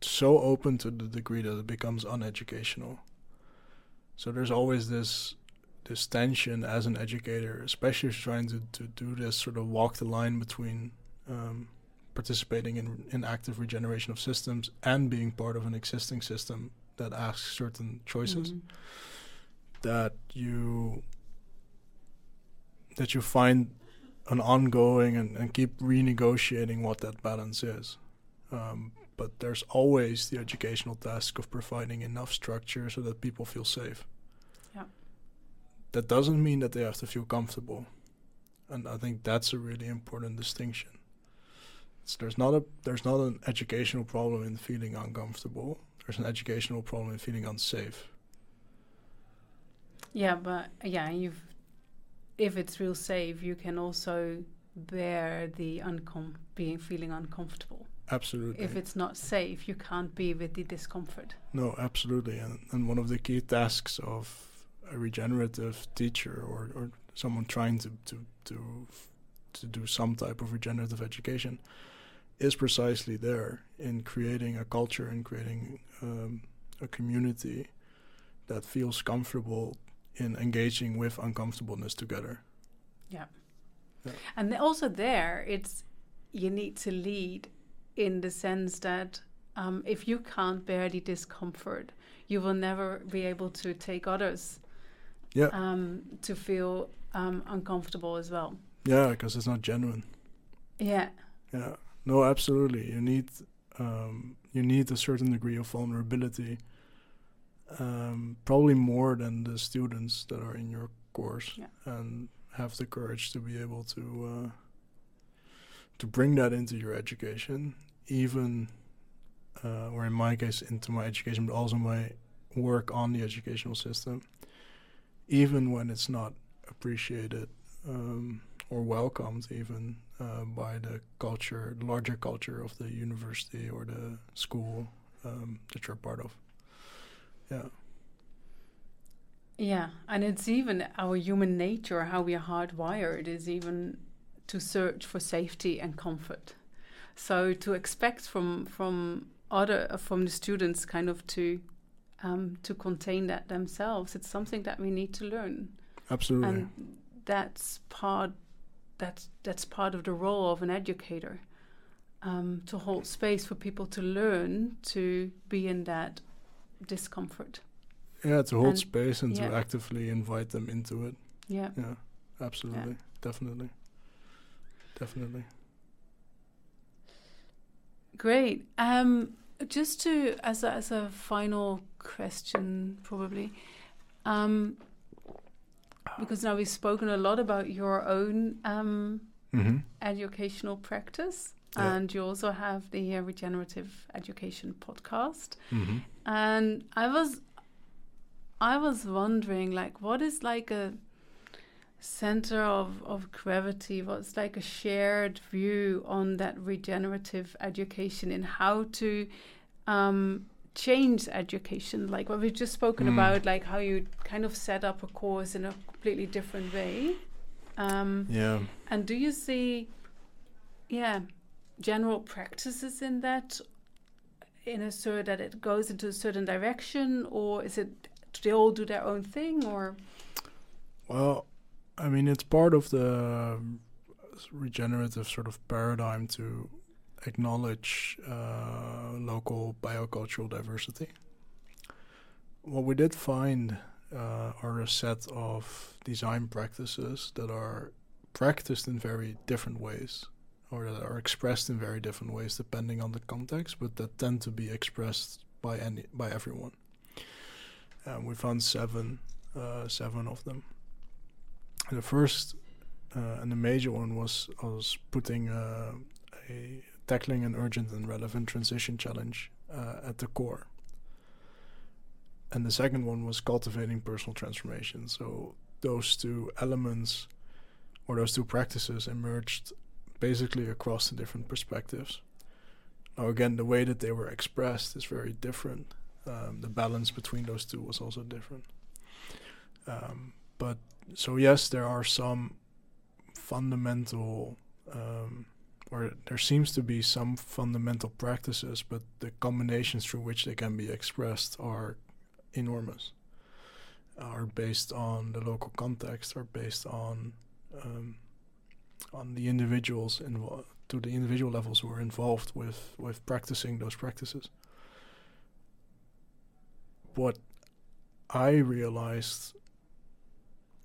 so open to the degree that it becomes uneducational. So there's always this this tension as an educator, especially if you're trying to, to do this sort of walk the line between um, participating in, in active regeneration of systems and being part of an existing system that asks certain choices Mhm. that you that you find an ongoing and, and keep renegotiating what that balance is. Um, but there's always the educational task of providing enough structure so that people feel safe. Yeah. That doesn't mean that they have to feel comfortable. And I think that's a really important distinction. It's, there's not a there's not an educational problem in feeling uncomfortable. There's an educational problem in feeling unsafe. Yeah, but yeah, you've if it's real safe, you can also bear the uncom being feeling uncomfortable. Absolutely. If it's not safe, you can't be with the discomfort. No, absolutely. And, and one of the key tasks of a regenerative teacher or, or someone trying to, to, to, to do some type of regenerative education is precisely there in creating a culture and creating um, a community that feels comfortable in engaging with uncomfortableness together. Yeah. Yeah. And also there, it's you need to lead in the sense that um, if you can't bear the discomfort, you will never be able to take others Yeah. um, to feel um, uncomfortable as well. Yeah, because it's not genuine. Yeah. Yeah. No, absolutely. You need um, you need a certain degree of vulnerability. Um, probably more than the students that are in your course, Yeah. and have the courage to be able to uh, to bring that into your education, even uh, or in my case into my education, but also my work on the educational system, even when it's not appreciated um, or welcomed, even uh, by the culture, the larger culture of the university or the school um, that you're part of. Yeah, Yeah, and it's even our human nature, how we are hardwired, is even to search for safety and comfort. So to expect from from other uh, from the students kind of to um, to contain that themselves, it's something that we need to learn, absolutely. and that's part that's that's part of the role of an educator. Um, to hold space for people to learn to be in that discomfort. yeah, to hold and- space and yeah. to actively invite them into it. Yeah. Yeah, absolutely, definitely, definitely. Great. Um, just to as a, as a final question, probably, um, because now we've spoken a lot about your own um, Mm-hmm. educational practice, Yeah. and you also have the uh, regenerative education podcast. Mm-hmm. And I was, I was wondering, like, what is like a center of, of gravity? What's like a shared view on that regenerative education and how to um, change education? Like what we've just spoken Mm. about, like how you kind of set up a course in a completely different way. Um, Yeah. and do you see, yeah, general practices in that, in a sort that it goes into a certain direction, or is it do they all do their own thing, or Well, I mean, it's part of the regenerative sort of paradigm to acknowledge uh, local biocultural diversity. What we did find uh, are a set of design practices that are practiced in very different ways or that are expressed in very different ways depending on the context, but that tend to be expressed by any by everyone. Um, we found seven, uh, seven of them. And the first uh, and the major one was was putting uh, a tackling an urgent and relevant transition challenge uh, at the core. And the second one was cultivating personal transformation. So those two elements or those two practices emerged basically across the different perspectives. Now again, the way that they were expressed is very different. Um, the balance between those two was also different. Um, but so yes, there are some fundamental, um, or there seems to be some fundamental practices, but the combinations through which they can be expressed are enormous. Are based on the local context, are based on um, on the individuals involved, to the individual levels who are involved with with practicing those practices. What I realized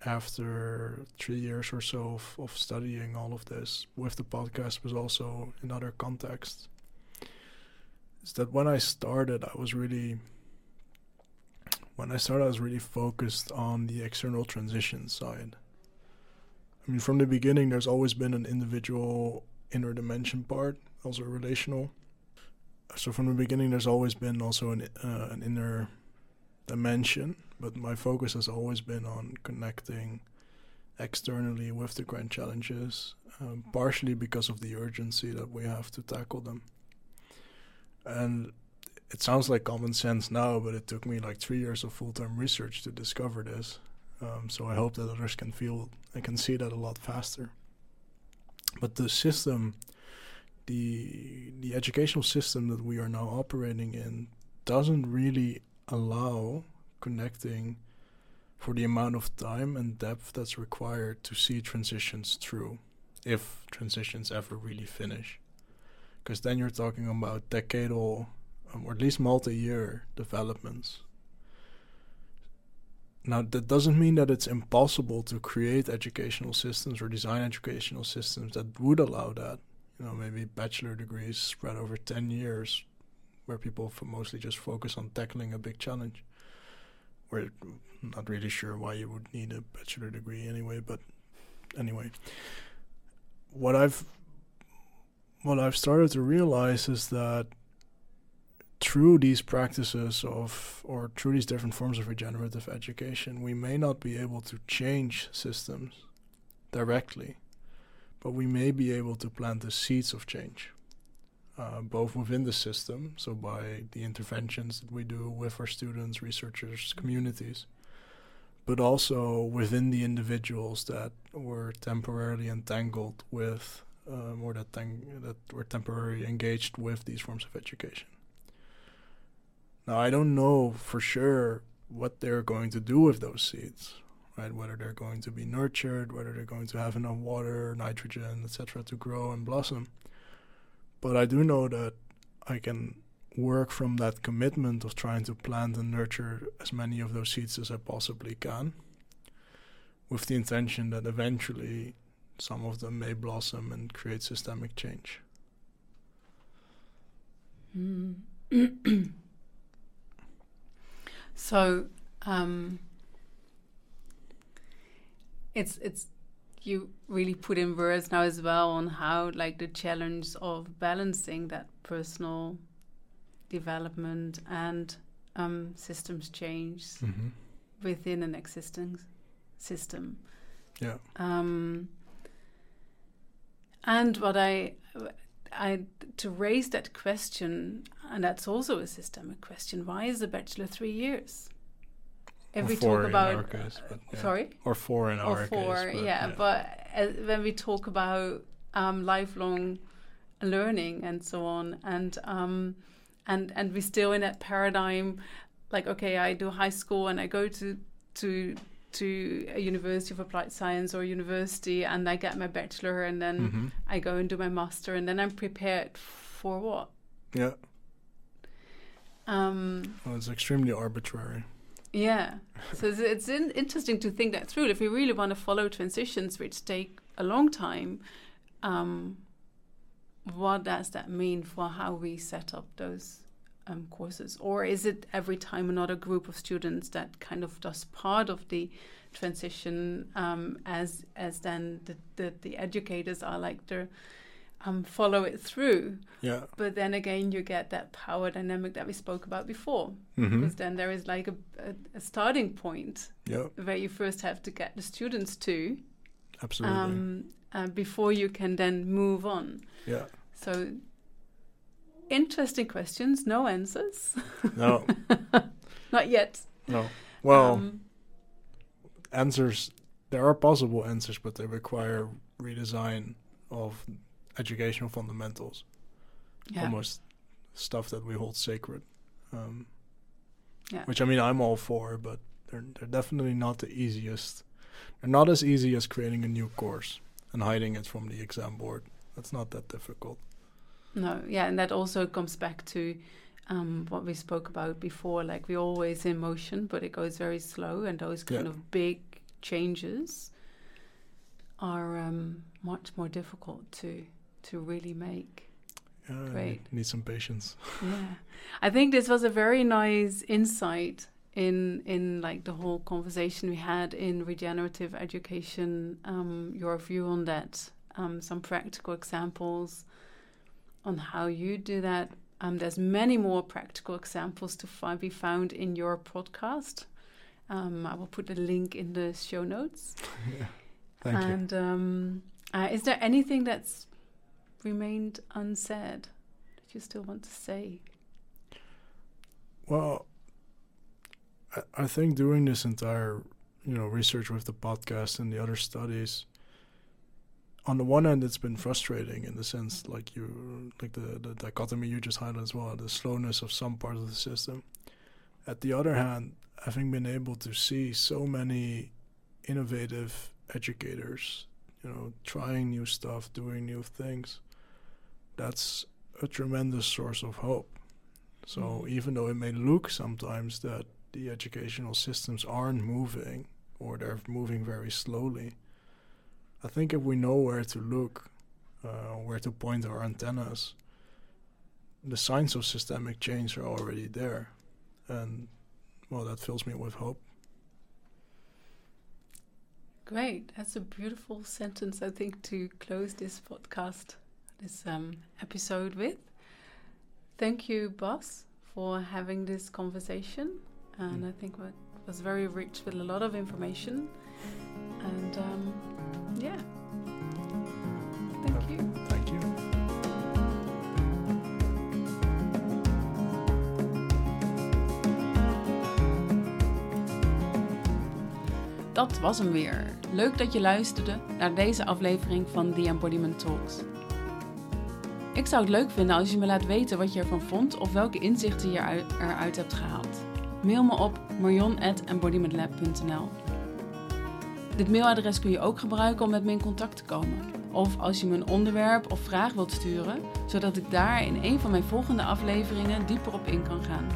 after three years or so of, of studying all of this with the podcast, but also in other contexts, is that when I started, I was really, when I started, I was really focused on the external transition side. I mean, from the beginning, there's always been an individual inner dimension part, also relational. So from the beginning, there's always been also an uh, an inner dimension, but my focus has always been on connecting externally with the grand challenges, um, partially because of the urgency that we have to tackle them. And it sounds like common sense now, but it took me like three years of full time research to discover this. Um, so I hope that others can feel and can see that a lot faster. But the system, the the educational system that we are now operating in, doesn't really allow connecting for the amount of time and depth that's required to see transitions through, if transitions ever really finish. Because then you're talking about decadal, um, or at least multi year developments. Now, that doesn't mean that it's impossible to create educational systems or design educational systems that would allow that. You know, maybe bachelor degrees spread over 10 years where people mostly just focus on tackling a big challenge. We're not really sure why you would need a bachelor degree anyway, but anyway, what I've what I've started to realize is that through these practices of or through these different forms of regenerative education, we may not be able to change systems directly, but we may be able to plant the seeds of change uh, both within the system, so by the interventions that we do with our students, researchers, communities, but also within the individuals that were temporarily entangled with, um, or that, that were temporarily engaged with these forms of education. Now, I don't know for sure what they're going to do with those seeds, right? Whether they're going to be nurtured, whether they're going to have enough water, nitrogen, etc., to grow and blossom. But I do know that I can work from that commitment of trying to plant and nurture as many of those seeds as I possibly can, with the intention that eventually some of them may blossom and create systemic change. Mm. so um, it's it's you really put in words now as well on how like the challenge of balancing that personal development and um, systems change mm-hmm. within an existing system. Yeah. Um, and what I, I to raise that question, and that's also a systemic question. Why is a bachelor three years? if or we talk about case, yeah. sorry or four in or our four case, but yeah, yeah, but uh, when we talk about um, lifelong learning and so on and um, and and we're still in that paradigm like okay i do high school and i go to to to a university of applied science or university and i get my bachelor and then mm-hmm. i go and do my master and then i'm prepared for what yeah um well, it's extremely arbitrary yeah. So it's, it's in, interesting to think that through. If we really want to follow transitions which take a long time, um, what does that mean for how we set up those um, courses? Or is it every time another group of students that kind of does part of the transition um, as as then the, the, the educators are like the um, follow it through. Yeah. But then again, you get that power dynamic that we spoke about before, mm-hmm. because then there is like a, a, a starting point yeah. where you first have to get the students to. Absolutely. Um, uh, before you can then move on. Yeah. So interesting questions, no answers. No. Not yet. No. Well, um, answers. There are possible answers, but they require redesign of educational fundamentals, yeah. almost stuff that we hold sacred. Um, yeah. Which I mean, I'm all for, but they're they're definitely not the easiest. They're not as easy as creating a new course and hiding it from the exam board. That's not that difficult. No, yeah, and that also comes back to um, what we spoke about before. Like we're always in motion, but it goes very slow, and those kind yeah. of big changes are um, much more difficult to to really make. Yeah, Great. Need some patience. yeah, I think this was a very nice insight in in like the whole conversation we had in regenerative education. Um, your view on that, um, some practical examples on how you do that. Um, there's many more practical examples to find, be found in your podcast. Um, I will put a link in the show notes. yeah. Thank and, you. And um, uh, is there anything that's remained unsaid that you still want to say? Well, I, think doing this entire, you know, research with the podcast and the other studies, on the one hand, it's been frustrating in the sense, like you, like the, the dichotomy you just highlighted as well, the slowness of some parts of the system, At the other hand, having been able to see so many innovative educators, you know, trying new stuff, doing new things, that's a tremendous source of hope. So Mm. even though it may look sometimes that the educational systems aren't moving or they're moving very slowly, I think if we know where to look, uh, where to point our antennas, the signs of systemic change are already there. And well, that fills me with hope. Great. That's a beautiful sentence, I think, to close this podcast, this um, episode with. Thank you, Bas, for having this conversation. And Mm. I think it was very rich with a lot of information. And um, yeah. Thank you. Thank you. Dat was hem weer. Leuk dat je luisterde naar deze aflevering van The Embodiment Talks. Ik zou het leuk vinden als je me laat weten wat je ervan vond of welke inzichten je eruit, hebt gehaald. Mail me op marion.embodimentlab.nl Dit mailadres kun je ook gebruiken om met me in contact te komen. Of als je me een onderwerp of vraag wilt sturen, zodat ik daar in een van mijn volgende afleveringen dieper op in kan gaan.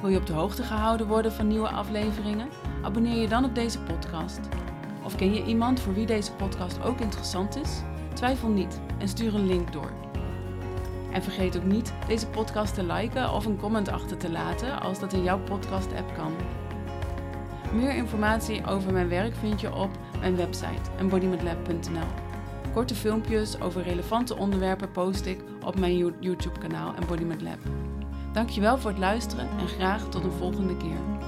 Wil je op de hoogte gehouden worden van nieuwe afleveringen? Abonneer je dan op deze podcast. Of ken je iemand voor wie deze podcast ook interessant is? Twijfel niet en stuur een link door. En vergeet ook niet deze podcast te liken of een comment achter te laten als dat in jouw podcast-app kan. Meer informatie over mijn werk vind je op mijn website embodimentlab.nl. Korte filmpjes over relevante onderwerpen post ik op mijn YouTube-kanaal Embodiment Lab. Dankjewel voor het luisteren en graag tot een volgende keer.